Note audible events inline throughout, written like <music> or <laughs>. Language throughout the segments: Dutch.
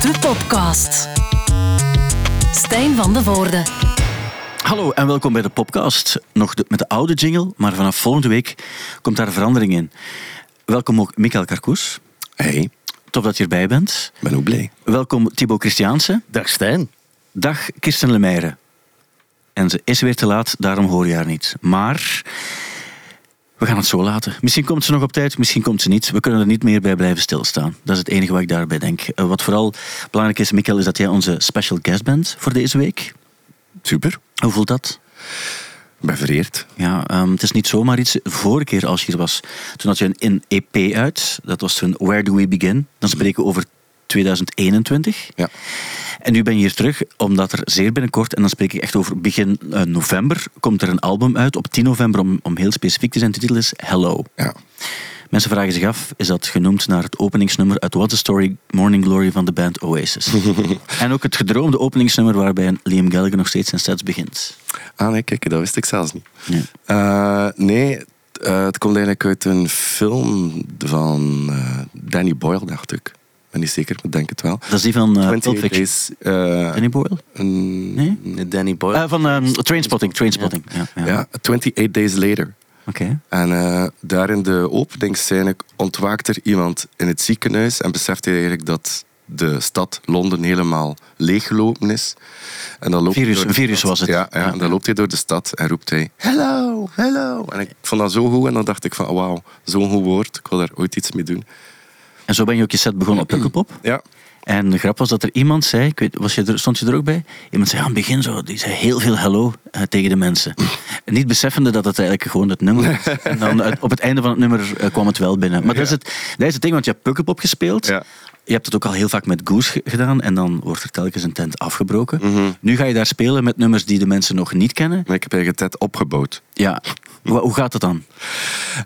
De Popcast. Stijn van de Voorde. Hallo en welkom bij de podcast. Nog de- met de oude jingle, maar vanaf volgende week komt daar verandering in. Welkom ook Michael Karkoes. Hey, Tof dat je erbij bent. ben ook blij. Welkom Thibaut Christiaanse. Dag Stijn. Dag Kirsten Lemeyre. En ze is weer te laat, daarom hoor je haar niet. Maar we gaan het zo laten. Misschien komt ze nog op tijd, misschien komt ze niet. We kunnen er niet meer bij blijven stilstaan. Dat is het enige wat ik daarbij denk. Eh, Wat vooral belangrijk is, Michael, is dat jij onze special guest bent voor deze week. Super. Hoe voelt dat? Ik ben vereerd. Ja, ehm, het is niet zomaar iets. Vorige keer als je hier was, toen had je een, een EP uit. Dat was toen Where Do We Begin? Dan spreken we over 2021. Ja. En nu ben je hier terug, omdat er zeer binnenkort, en dan spreek ik echt over begin eh, november, komt er een album uit. Op 10 november, om, om heel specifiek te zijn, de titel is Hello. Ja. Mensen vragen zich af, is dat genoemd naar het openingsnummer uit What's the Story Morning Glory van de band Oasis. <laughs> en ook het gedroomde openingsnummer waarbij Liam Gallagher nog steeds zijn sets begint. Ah nee, kijk, dat wist ik zelfs niet. Ja. Eh, nee, eh, het komt eigenlijk uit een film van Danny Boyle, dacht ik. Ik ben niet zeker, maar ik denk het wel. Dat is die van uh, Pulp 28 Fiction. Days... eh, Danny Boyle? Nee? Nee, Danny Boyle. Eh, van ehm, Trainspotting. Trainspotting. Ja. Ja, Ja, 28 Days Later. Oké. En eh, daar in de openingsscène ontwaakt er iemand in het ziekenhuis en beseft hij eigenlijk dat de stad Londen helemaal leeggelopen is. En dan loopt Virus- een virus was het. Ja, ja, Ja. en dan loopt hij door de stad en roept hij hello, hello. En ik vond dat zo goed en dan dacht ik van wauw, zo'n goed woord, ik wil daar ooit iets mee doen. En zo ben je ook je set begonnen op Pukkelpop. <clears throat> Ja, En de grap was dat er iemand zei, ik weet, was je er, stond je er ook bij? Iemand zei aan het begin zo, die zei heel veel hallo eh, tegen de mensen. En <clears throat> niet beseffende dat het eigenlijk gewoon het nummer was. <laughs> En dan uit- op het einde van het nummer eh, kwam het wel binnen. Maar dat, is het, dat is het ding, want je hebt Pukkelpop gespeeld. Ja. Je hebt het ook al heel vaak met Goose ge- gedaan en dan wordt er telkens een tent afgebroken. Mhm. Nu ga je daar spelen met nummers die de mensen nog niet kennen. maar ik heb eigenlijk tijd opgebouwd. Ja, Hoe- hoe gaat het dan?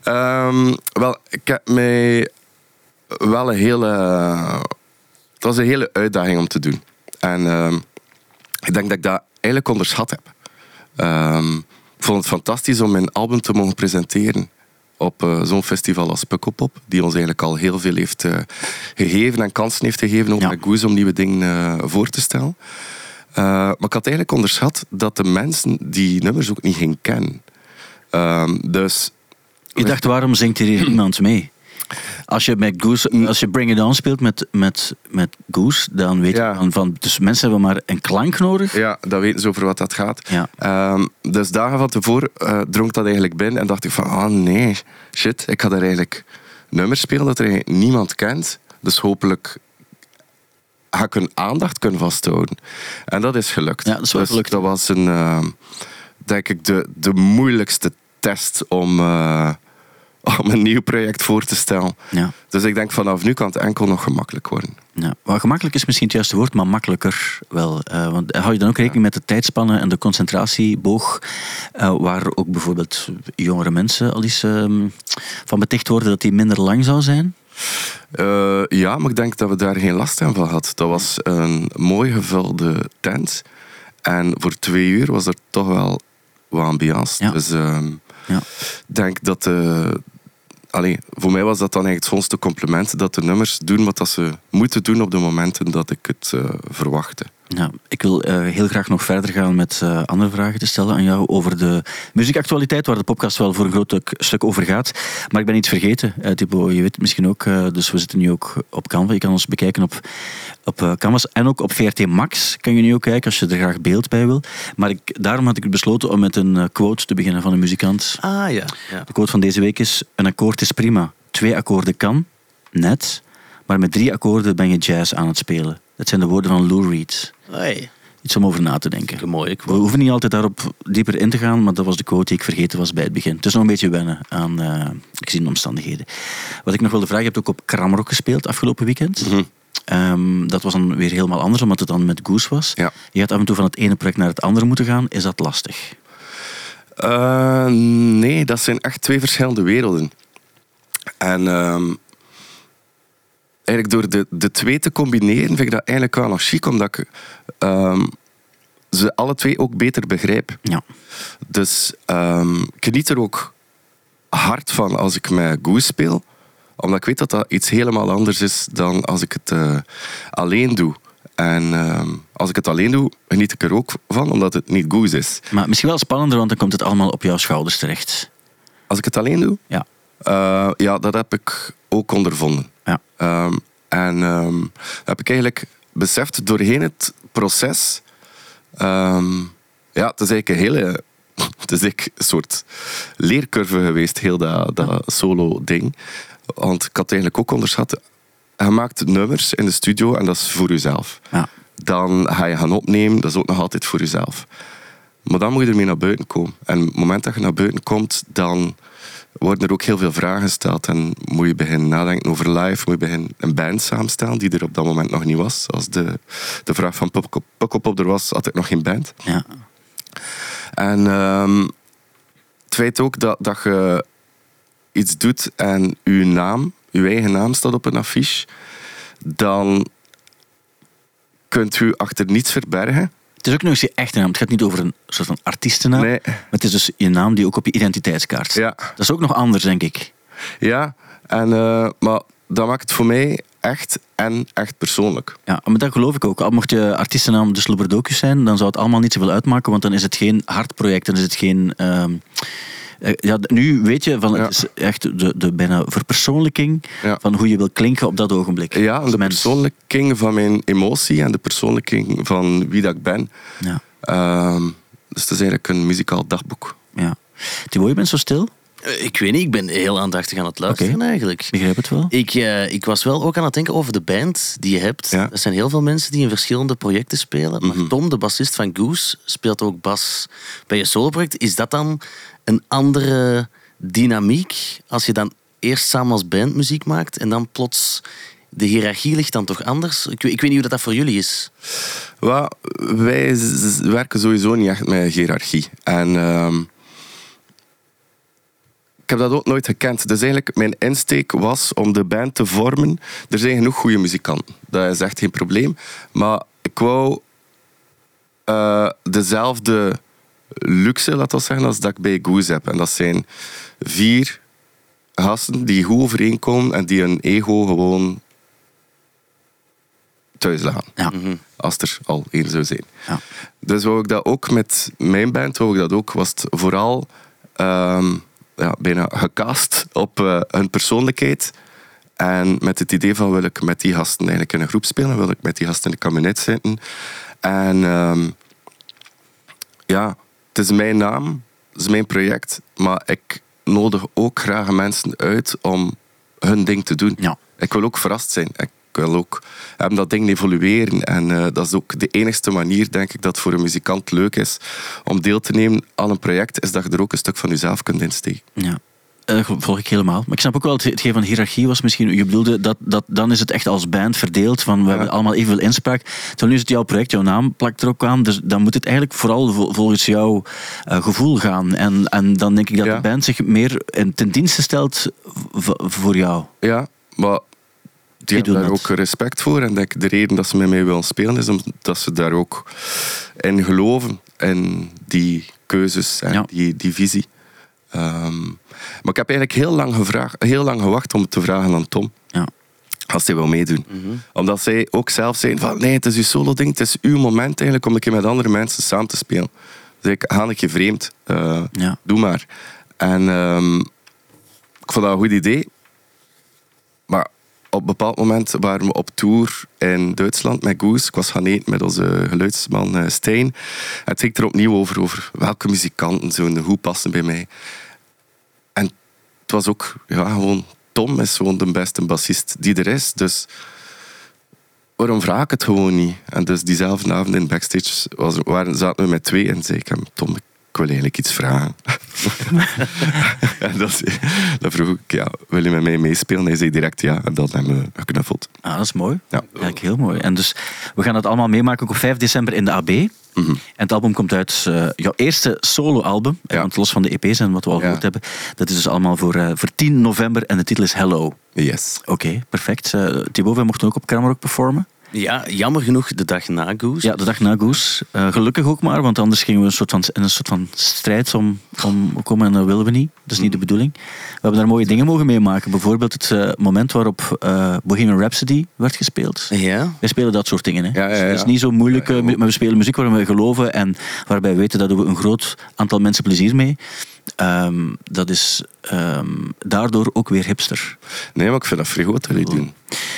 Ehm, wel, ik heb mij wel een hele... Het was een hele uitdaging om te doen. En ehm, ik denk dat ik dat eigenlijk onderschat heb. Ehm, ik vond het fantastisch om mijn album te mogen presenteren op eh, zo'n festival als Pukkelpop, die ons eigenlijk al heel veel heeft eh, gegeven en kansen heeft gegeven, ook Ja. met Goose om nieuwe dingen eh, voor te stellen. Maar ik had eigenlijk onderschat dat de mensen die nummers ook niet gingen kennen. Ehm, dus Je dacht, waarom zingt hier iemand mee? Als je, met Goose, als je Bring It On speelt met, met, met Goose, dan weet Ja. je van, van... Dus mensen hebben maar een klank nodig. Ja, dat weten ze over wat dat gaat. Ja. Ehm, dus dagen van tevoren eh drong dat eigenlijk binnen en dacht ik van, ah nee, shit, ik ga daar eigenlijk nummers spelen dat er eigenlijk niemand kent. Dus hopelijk ga ik hun aandacht kunnen vasthouden. En dat is gelukt. Ja, dat is wel Dus gelukt. Dat was een, ehm, denk ik, de, de moeilijkste test om, eh, <laughs> om een nieuw project voor te stellen. Ja. Dus ik denk vanaf nu kan het enkel nog gemakkelijk worden. Ja, maar gemakkelijk is misschien het juiste woord, maar makkelijker wel. Eh, want hou je dan ook rekening met de tijdspannen en de concentratieboog, eh, waar ook bijvoorbeeld jongere mensen al eens ehm, van beticht worden dat die minder lang zou zijn? Eh, ja, maar ik denk dat we daar geen last van hadden. Dat was een mooi gevulde tent. En voor twee uur was er toch wel wat ambiance. Ja. Dus ehm, Ja. ik denk dat... eh allee, voor mij was dat dan eigenlijk het volste compliment. Dat de nummers doen wat dat ze moeten doen op de momenten dat ik het eh, verwachtte. Ja, ik wil eh, heel graag nog verder gaan met eh, andere vragen te stellen aan jou over de muziekactualiteit, waar de podcast wel voor een groot stuk- over gaat. Maar ik ben iets vergeten, Thibaut, je weet het misschien ook, dus we zitten nu ook op Canva. Je kan ons bekijken op, op Canvas en ook op VRT Max kan je nu ook kijken als je er graag beeld bij wil. Maar ik, daarom had ik besloten om met een quote te beginnen van een muzikant. Ah ja. ja. De quote van deze week is: Een akkoord is prima. Twee akkoorden kan, net. Maar met drie akkoorden ben je jazz aan het spelen. Dat zijn de woorden van Lou Reed. Hey, Iets om over na te denken. een mooie We hoeven niet altijd daarop dieper in te gaan, maar dat was de quote die ik vergeten was bij het begin. Het is nog een beetje wennen aan eh gezien de omstandigheden. Wat ik nog wilde vragen, je hebt ook op Kramrock gespeeld afgelopen weekend. Ehm, dat was dan weer helemaal anders, omdat het dan met Goose was. Ja. Je had af en toe van het ene project naar het andere moeten gaan. Is dat lastig? Eh, nee, dat zijn echt twee verschillende werelden. En ehm, eigenlijk door de, de twee te combineren vind ik dat eigenlijk wel nog chic, omdat ik ehm, ze alle twee ook beter begrijp. Ja. Dus ehm, ik geniet er ook hard van als ik met Goose speel. Omdat ik weet dat dat iets helemaal anders is dan als ik het eh, alleen doe. En ehm, als ik het alleen doe, geniet ik er ook van, omdat het niet goed is. Maar misschien wel spannender, want dan komt het allemaal op jouw schouders terecht. Als ik het alleen doe, Ja. Eh, ja, dat heb ik ook ondervonden. Ja. Ehm, en ehm, heb ik eigenlijk beseft doorheen het proces. Ehm, ja, het is eigenlijk een hele. <laughs> Het is eigenlijk een soort leercurve geweest, heel dat, dat solo-ding. Want ik had het eigenlijk ook onderschat. Je maakt nummers in de studio en dat is voor jezelf. Ja. Dan ga je gaan opnemen, dat is ook nog altijd voor jezelf. Maar dan moet je ermee naar buiten komen. En op het moment dat je naar buiten komt, dan worden er ook heel veel vragen gesteld. En moet je beginnen nadenken over live, moet je beginnen een band samenstellen, die er op dat moment nog niet was. Als de, de vraag van Pukkelpop er was, had ik nog geen band. Ja. En ehm, het feit ook dat, dat je iets doet en je naam, je eigen naam staat op een affiche, dan kunt u achter niets verbergen. Het is ook nog eens je echte naam. Het gaat niet over een soort van artiestennaam. Nee. Maar het is dus je naam die ook op je identiteitskaart staat. Ja. Dat is ook nog anders, denk ik. Ja, en, eh, maar dat maakt het voor mij echt en echt persoonlijk. Ja, maar dat geloof ik ook. Al mocht je artiestennaam de Slobberdocus zijn, dan zou het allemaal niet zoveel uitmaken, want dan is het geen hard project, dan is het geen... ehm, eh, ja, nu weet je, van, het is echt de, de bijna verpersoonlijking van hoe je wil klinken op dat ogenblik. Ja, de mens. persoonlijking van mijn emotie en de persoonlijking van wie dat ik ben. Ja, Ehm, dus het is eigenlijk een muzikaal dagboek. ja. Thibaut, je bent zo stil? Eh, Ik weet niet, ik ben heel aandachtig aan het luisteren eigenlijk. Ik begrijp het wel. Ik, eh, ik was wel ook aan het denken over de band die je hebt. Ja. Er zijn heel veel mensen die in verschillende projecten spelen. Mhm. Maar Tom, de bassist van Goose, speelt ook bas bij je soloproject. Is dat dan een andere dynamiek als je dan eerst samen als band muziek maakt en dan plots de hiërarchie ligt dan toch anders? Ik, weet- ik weet niet hoe dat, dat voor jullie is. Wel, wij werken sowieso niet echt met hiërarchie. En ehm, heb dat ook nooit gekend. Dus eigenlijk, mijn insteek was om de band te vormen. Er zijn genoeg goede muzikanten. Dat is echt geen probleem. Maar ik wou eh, dezelfde luxe, laat dat zeggen, als dat ik bij Goose heb. En dat zijn vier gasten die goed overeenkomen en die hun ego gewoon thuis laten Ja. als er al één zou zijn. Ja. Dus wou ik dat ook met mijn band, wou ik dat ook, was het vooral ehm, ja, bijna gecast op eh, hun persoonlijkheid. En met het idee van wil ik met die gasten eigenlijk in een groep spelen, wil ik met die gasten in de kabinet zitten. En ehm, ja, het is mijn naam, het is mijn project, maar ik nodig ook graag mensen uit om hun ding te doen. Ja. Ik wil ook verrast zijn. Ik wil ook dat ding evolueren. En eh, dat is ook de enigste manier, denk ik, dat voor een muzikant leuk is om deel te nemen aan een project, is dat je er ook een stuk van jezelf kunt insteken. Ja. Eh, volg ik helemaal. Maar ik snap ook wel, het- hetgeen van hiërarchie was misschien, je bedoelde dat, dat dan is het echt als band verdeeld, van we hebben allemaal evenveel inspraak. Terwijl nu is het jouw project, jouw naam plakt er ook aan, dus dan moet het eigenlijk vooral vo- volgens jouw eh, gevoel gaan. En, en dan denk ik dat Ja. de band zich meer in- ten dienste stelt voor jou. Ja, maar die Ik hebben daar dat. ook respect voor. En denk, de reden dat ze met mij willen spelen is omdat ze daar ook in geloven. In die keuzes en Ja. die, die visie. Ehm, maar ik heb eigenlijk heel lang, gevraagd, heel lang gewacht om het te vragen aan Tom. Ja. Als hij wil meedoen. Omdat zij ook zelf zijn van nee, het is uw solo ding. Het is uw moment eigenlijk om een keer met andere mensen samen te spelen. Dus ik ga een keer vreemd. eh, Ja. Doe maar. En ehm, ik vond dat een goed idee. Op een bepaald moment waren we op tour in Duitsland met Goose. Ik was gaan eten met onze geluidsman eh, Stijn. Het ging er opnieuw over, over welke muzikanten zo'n goed passen bij mij. En het was ook ja, gewoon... Tom is gewoon de beste bassist die er is. Dus waarom vraag ik het gewoon niet? En dus diezelfde avond in backstage waren, zaten we met twee en zei ik hem, Tom, ik wil eigenlijk iets vragen. en <laughs> dat, dat vroeg ik, ja, wil je met mij meespelen? Hij zei direct ja, en dan hebben we geknuffeld. Ah, dat is mooi. Ja. Eigenlijk heel mooi. En dus we gaan dat allemaal meemaken op 5 december in de AB. Mhm. En het album komt uit, eh, jouw eerste solo-album. Ja. Want los van de EP's en wat we al Ja. gehoord hebben. Dat is dus allemaal voor, eh, voor 10 november en de titel is Hello. Yes. Oké, perfect. Eh Thibaut, wij mochten ook op Kramer ook performen. Ja, jammer genoeg de dag na Goose. Ja, de dag na Goose. Eh, gelukkig ook maar, want anders gingen we een soort van, in een soort van strijd om, om komen en dat willen we niet. Dat is niet de bedoeling. We hebben daar mooie dingen mogen meemaken. Bijvoorbeeld het eh, moment waarop eh, Bohemian Rhapsody werd gespeeld. Ja. Wij spelen dat soort dingen. Hè. Ja, ja, Dus het is niet zo moeilijk, maar we spelen muziek waarin we geloven en waarbij we weten dat we een groot aantal mensen plezier mee. Ehm, dat is ehm, daardoor ook weer hipster. Nee, maar ik vind dat vrij goed wat jullie doen.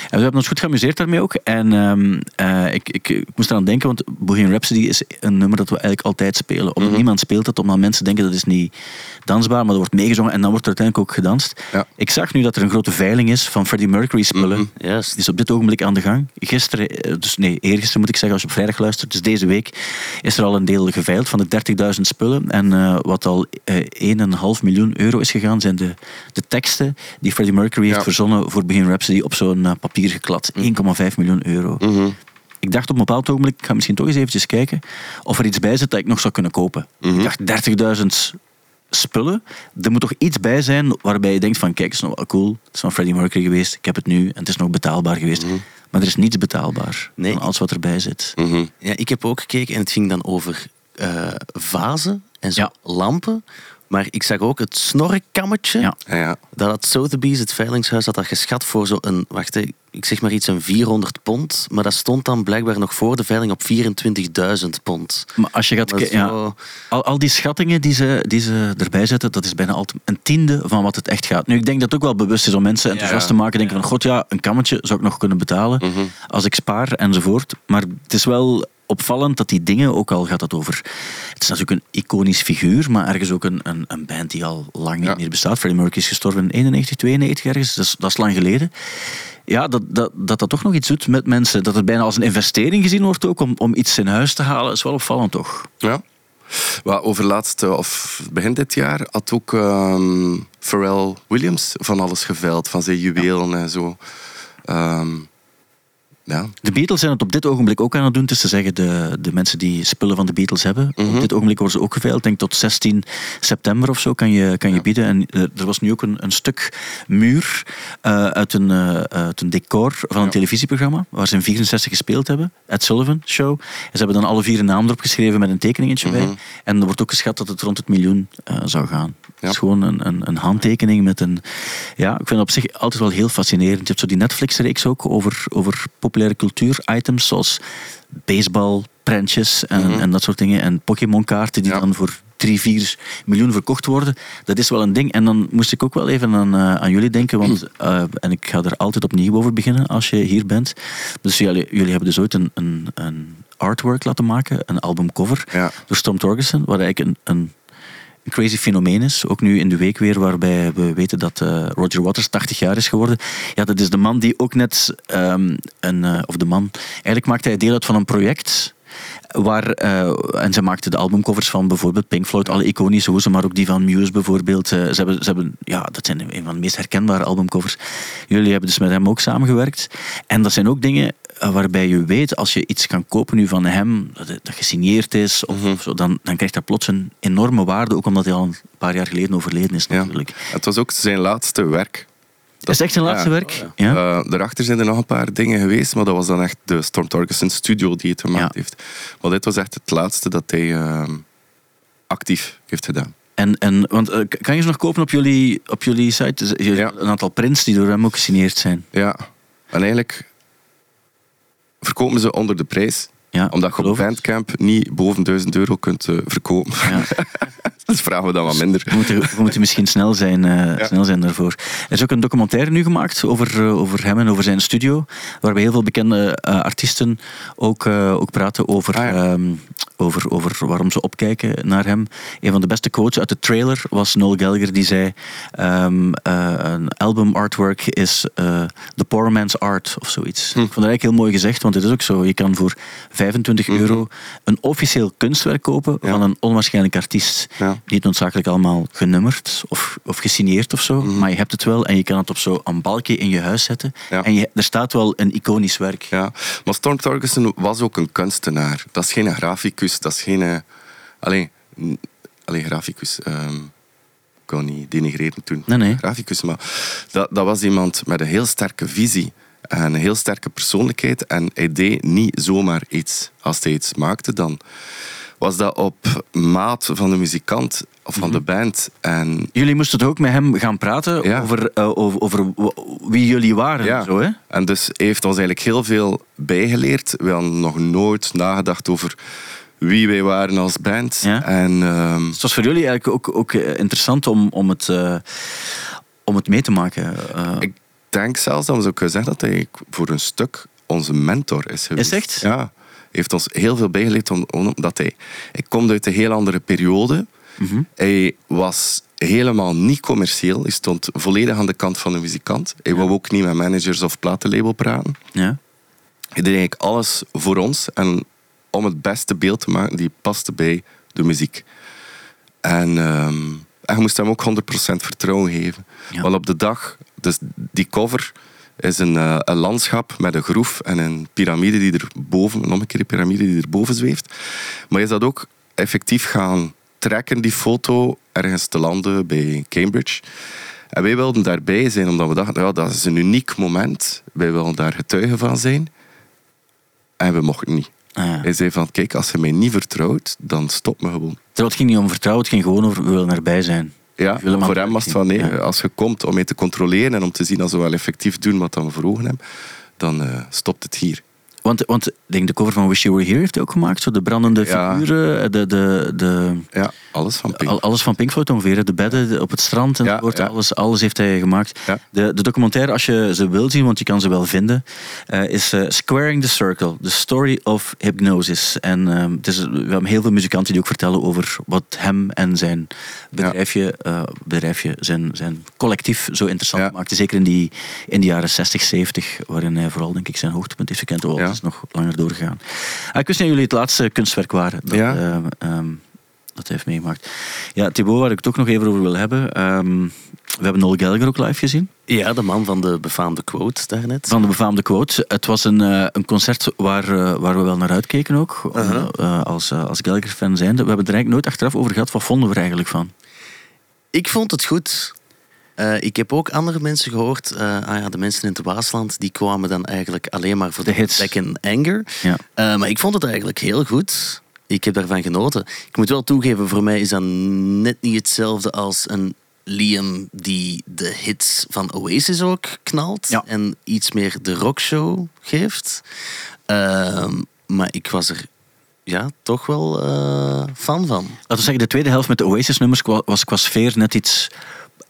En we hebben ons goed geamuseerd daarmee ook. En ehm, eh, ik, ik, ik moest eraan denken, want Bohemian Rhapsody is een nummer dat we eigenlijk altijd spelen. Omdat niemand speelt het, omdat mensen denken dat is niet dansbaar, maar er wordt meegezongen en dan wordt er uiteindelijk ook gedanst. Ja. Ik zag nu dat er een grote veiling is van Freddie Mercury spullen. Mhm. Die is op dit ogenblik aan de gang. Gisteren, eh, dus nee, eergisteren moet ik zeggen, als je op vrijdag luistert, dus deze week, is er al een deel geveild van de 30.000 spullen. En eh, wat al eh 1,5 miljoen euro is gegaan, zijn de, de teksten die Freddie Mercury heeft Ja. verzonnen voor Bohemian Rhapsody op zo'n eh, papier geklad. 1,5 miljoen euro. Mhm. Ik dacht op een bepaald ogenblik, ik ga misschien toch eens eventjes kijken of er iets bij zit dat ik nog zou kunnen kopen. Mhm. Ik dacht 30.000 spullen. Er moet toch iets bij zijn waarbij je denkt van kijk, het is nog wel cool. Het is van Freddie Mercury geweest. Ik heb het nu en het is nog betaalbaar geweest. Maar er is niets betaalbaar Nee. van alles wat erbij zit. Mhm. Ja, ik heb ook gekeken en het ging dan over eh, vazen en zo Ja. lampen. Maar ik zag ook het snorrenkammetje. Ja. Ja, ja. Dat had Sotheby's, het veilingshuis, had dat geschat voor zo'n, wacht hè, ik zeg maar iets, een 400 pond. Maar dat stond dan blijkbaar nog voor de veiling op 24.000 pond. Maar als je gaat Dat kijken, ja, al, al die schattingen die ze, die ze erbij zetten, dat is bijna altijd een tiende van wat het echt gaat. Nu, ik denk dat het ook wel bewust is om mensen enthousiast te maken. Denken van, god ja, een kammetje zou ik nog kunnen betalen als ik spaar enzovoort. Maar het is wel opvallend dat die dingen, ook al gaat het over... Het is natuurlijk een iconisch figuur, maar ergens ook een, een, een band die al lang niet Ja. meer bestaat. Freddie Mercury is gestorven in 91, 92 ergens. Dat is, dat is lang geleden. Ja, dat, dat, dat dat toch nog iets doet met mensen. Dat het bijna als een investering gezien wordt ook om, om iets in huis te halen, is wel opvallend toch? Ja. Wel, over laatst, eh, of begin dit jaar, had ook ehm, Pharrell Williams van alles geveild, van zijn juwelen en zo. Ehm, ja. De Beatles zijn het op dit ogenblik ook aan het doen. Is te zeggen, de, de mensen die spullen van de Beatles hebben. Op dit ogenblik worden ze ook geveild. Ik denk tot 16 september of zo kan je, kan je bieden. En eh, er was nu ook een, een stuk muur eh, uit, een, eh, uit een decor van een televisieprogramma. Waar ze in 64 gespeeld hebben. Ed Sullivan Show. En ze hebben dan alle vier een naam erop geschreven met een tekeningetje bij. En er wordt ook geschat dat het rond het miljoen zou gaan. Het is gewoon een, een, een handtekening met een... Ja, ik vind het op zich altijd wel heel fascinerend. Je hebt zo die Netflix-reeks ook over, over populaire cultuur-items, zoals baseball, prentjes en, en dat soort dingen. En Pokémon-kaarten die dan voor 3, 4 miljoen verkocht worden. Dat is wel een ding. En dan moest ik ook wel even aan, eh, aan jullie denken, want, eh, en ik ga er altijd opnieuw over beginnen als je hier bent. Dus jullie, jullie hebben dus ooit een, een, een artwork laten maken, een albumcover, Ja. door Storm Torgerson, wat eigenlijk een een crazy fenomeen is. Ook nu in de week weer, waarbij we weten dat eh, Roger Waters 80 jaar is geworden. Ja, dat is de man die ook net ehm, een, eh, of de man, eigenlijk maakte hij deel uit van een project. Waar, eh, en ze maakten de albumcovers van bijvoorbeeld Pink Floyd, alle iconische hoezen, maar ook die van Muse bijvoorbeeld. Ze hebben, ze hebben, ja, dat zijn een van de meest herkenbare albumcovers. Jullie hebben dus met hem ook samengewerkt. En dat zijn ook dingen waarbij je weet, als je iets kan kopen nu van hem, dat, het- dat gesigneerd is, of, zo, dan, dan krijgt dat plots een enorme waarde, ook omdat hij al een paar jaar geleden overleden is Ja. natuurlijk. Het was ook zijn laatste werk. Dat is echt zijn laatste Ja. werk? Ja. Eh, daarachter zijn er nog een paar dingen geweest, maar dat was dan echt de Storm Torgerson studio die het gemaakt Ja. heeft. Maar dit was echt het laatste dat hij ehm, actief heeft gedaan. En, en, want, eh, kan je ze nog kopen op jullie, op jullie site? Ja. Een aantal prints die door hem ook gesigneerd zijn. Ja, en eigenlijk verkopen ze onder de prijs. Ja, Omdat je op. Bandcamp niet boven 1000 euro kunt eh, verkopen. Ja. <laughs> dus vragen we dan wat minder. We moeten, we moeten misschien snel zijn, eh, Ja. snel zijn daarvoor. Er is ook een documentaire nu gemaakt over, eh, over hem en over zijn studio. Waarbij heel veel bekende eh, artiesten ook, ook praten over, Ah, ja. ehm, over, over waarom ze opkijken naar hem. Een van de beste quotes uit de trailer was Noel Gallagher die zei: ehm, eh, Een album artwork is the poor man's art of zoiets. Ik vond dat eigenlijk heel mooi gezegd, want het is ook zo. Je kan voor 25 euro een officieel kunstwerk kopen Ja. van een onwaarschijnlijk artiest. Ja. Niet noodzakelijk allemaal genummerd of, of gesigneerd of zo, maar je hebt het wel en je kan het op zo'n balkje in je huis zetten. Ja. En je, er staat wel een iconisch werk. Ja, maar Storm Torgerson was ook een kunstenaar. Dat is geen graficus, dat is geen... eh, Alleen, graficus. ehm, ik wil niet denigreren toen. Nee, nee. Graficus, maar dat, dat was iemand met een heel sterke visie. En een heel sterke persoonlijkheid. En hij deed niet zomaar iets. Als hij iets maakte, dan was dat op maat van de muzikant of van de band. En Jullie moesten toch ook met hem gaan praten Ja. over, eh, over, over w- wie jullie waren en zo, hè? En dus heeft ons eigenlijk heel veel bijgeleerd. We hadden nog nooit nagedacht over wie wij waren als band. Ja. En ehm, Het was voor jullie eigenlijk ook, ook eh, interessant om, om, het, eh, om het mee te maken. eh. ik denk zelfs dat we zo kunnen zeggen dat hij voor een stuk onze mentor is geweest. Is echt? Ja. Heeft ons heel veel bijgeleerd om- omdat hij... Hij komt uit een heel andere periode. Mhm. Hij was helemaal niet commercieel. Hij stond volledig aan de kant van de muzikant. Hij wou ook niet met managers of platenlabel praten. ja. Hij deed eigenlijk alles voor ons en om het beste beeld te maken die paste bij de muziek. En, en je moest hem ook 100% vertrouwen geven. Ja. Want op de dag, dus die cover is een, eh, een landschap met een groef en een piramide die er boven, een omgekeerde piramide die er boven zweeft. Maar je is dat ook effectief gaan trekken, die foto, ergens te landen bij Cambridge. En wij wilden daarbij zijn, omdat we dachten, ja, dat is een uniek moment. Wij willen daar getuigen van zijn. En we mochten niet. Ah, ja. Hij zei van, kijk, als je mij niet vertrouwt, dan stop me gewoon. Terwijl het ging niet om vertrouwen, het ging gewoon over we willen erbij zijn. Ja, voor hem was het van, nee, Ja. als je komt om mij te controleren en om te zien als we wel effectief doen wat we voor ogen hebben, dan eh, stopt het hier. Want, want ik denk de cover van Wish You Were Here heeft hij ook gemaakt. Zo de brandende Ja. figuren, de, de, de, Ja, alles van Pink. al- alles van Pink Floyd ongeveer. De bedden op het strand enzovoort. Ja, ja. Alles, alles heeft hij gemaakt. De, de documentaire, als je ze wil zien, want je kan ze wel vinden, eh, is eh, Squaring the Circle. The Story of Hypnosis. En ehm, het is, we hebben heel veel muzikanten die ook vertellen over wat hem en zijn bedrijfje, eh, bedrijfje zijn, zijn collectief zo interessant maakte. Zeker in die, in de jaren 60, 70, waarin hij vooral denk ik zijn hoogtepunt heeft gekend. Is nog langer doorgegaan. Ah, ik wist niet dat jullie het laatste kunstwerk waren. Dat, Ja. eh, ehm, dat hij heeft meegemaakt. Ja, Thibaut, waar ik het ook nog even over wil hebben. ehm, we hebben Noel Gallagher ook live gezien. Ja, de man van de befaamde quote daarnet. Van de befaamde quote. Het was een, eh, een concert waar, eh, waar we wel naar uitkeken ook. Uh-huh. eh, als, als Gallagher-fan zijnde. We hebben er eigenlijk nooit achteraf over gehad. Wat vonden we er eigenlijk van? Ik vond het goed. Eh, ik heb ook andere mensen gehoord. eh, ah ja, de mensen in het Waasland die kwamen dan eigenlijk alleen maar voor De de, hits. back anger. Ja. Eh, maar ik vond het eigenlijk heel goed. Ik heb daarvan genoten. Ik moet wel toegeven, voor mij is dat net niet hetzelfde als een Liam die de hits van Oasis ook knalt. Ja. En iets meer de rockshow geeft. Ehm, maar ik was er ja, toch wel fan van. Laten we zeggen, de tweede helft met de Oasis-nummers was qua sfeer net iets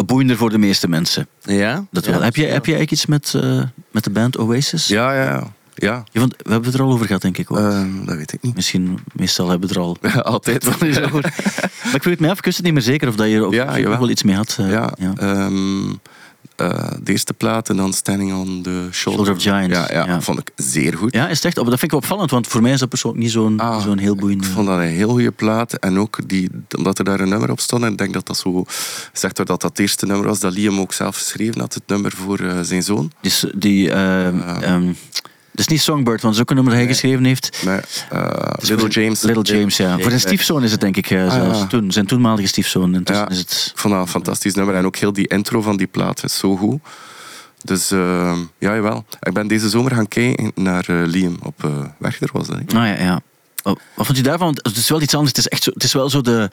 boeiender voor de meeste mensen. Ja? Dat Ja, wel. Heb, je, ja. heb je eigenlijk iets met, eh, met de band Oasis? Ja, ja, ja. ja. Vond- we hebben het er al over gehad, denk ik. Ook. Ehm, dat weet ik niet. Misschien, meestal hebben we het er al <laughs> Altijd. van is over. maar ik het mij af, ik wist het niet meer zeker of dat je er ook Ja, wel iets mee had. eh, Ja, ja. Eh, de eerste plaat en dan Standing on the Shoulder, of Giants, Ja, ja, ja. vond ik zeer goed. Ja, is echt? Oh, Dat vind ik opvallend, want voor mij is dat persoonlijk niet zo'n Ah, zo'n heel boeiende... Ik vond dat een heel goede plaat. En ook die, omdat er daar een nummer op stond. En ik denk dat dat zo zegt dat dat het eerste nummer was dat Liam ook zelf geschreven had. Het nummer voor eh, zijn zoon. Dus die... ehm, ehm, het is niet Songbird, want dat is ook een nummer dat hij geschreven heeft. Met eh, Little James. Little James, ja. Voor zijn stiefzoon is het denk ik eh, Ah, zelfs. ja. Toen, zijn toenmalige stiefzoon. Ja. is het... Ik vond dat een fantastisch nummer. En ook heel die intro van die plaat is zo goed. Dus eh, ja, jawel. Ik ben deze zomer gaan kijken naar eh, Liam op eh Werchter, was dat. Nou ja, ja. Wat, wat vond je daarvan? Want Het is wel iets anders. Het is, echt zo, het is wel zo de...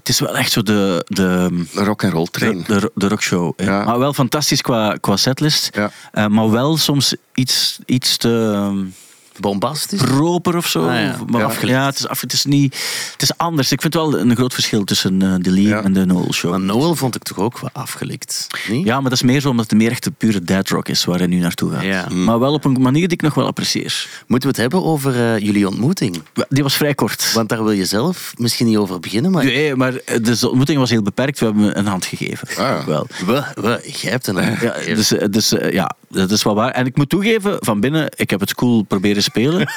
Het is wel echt zo de... de rock and roll train. de, de rockshow. Ja. Maar wel fantastisch qua, qua setlist. Ja. Eh, maar wel soms iets, iets te Bombastisch? proper of zo. Ah, ja. Maar Ja. afgeleid. ja, het is, af, het is niet... Het is anders. Ik vind wel een groot verschil tussen eh, de Ja. en de Noel show. Maar Noel vond ik toch ook wel afgelikt? Niet? Ja, maar dat is meer zo omdat het meer echt de pure dead rock is waar hij nu naartoe gaat. Ja. Maar wel op een manier die ik nog wel apprecieer. Moeten we het hebben over eh, jullie ontmoeting? Die was vrij kort. Want daar wil je zelf misschien niet over beginnen, maar... Nee, maar de ontmoeting was heel beperkt. We hebben een hand gegeven. Ah. Wel. We, we, jij hebt een... Ja, dus, eh, dus eh, ja, dat is wel waar. En ik moet toegeven, van binnen, ik heb het cool proberen spelen.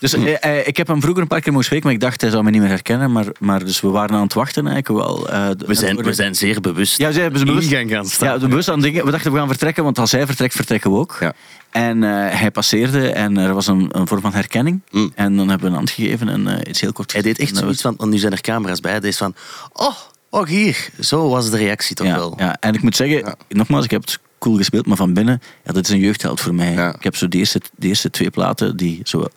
dus eh, eh, ik heb hem vroeger een paar keer mogen spreken, maar ik dacht hij zou me niet meer herkennen. Maar, maar dus we waren aan het wachten eigenlijk wel. eh, We zijn, we zijn zeer bewust Ja, we zijn bewust- gaan staan. Ja, bewust aan dingen. We dachten we gaan vertrekken, want als hij vertrekt, vertrekken we ook. Ja. En eh, hij passeerde en er was een, een vorm van herkenning. Mm. En dan hebben we een hand gegeven en iets heel kort Hij deed echt zoiets van, want nu zijn er camera's bij, hij deed van, oh, oh hier. Zo was de reactie toch ja, wel. Ja, en ik moet zeggen, nogmaals, ik heb het cool gespeeld, maar van binnen, ja, dat is een jeugdheld voor mij. Ja. Ik heb zo de eerste, de eerste twee platen die zo...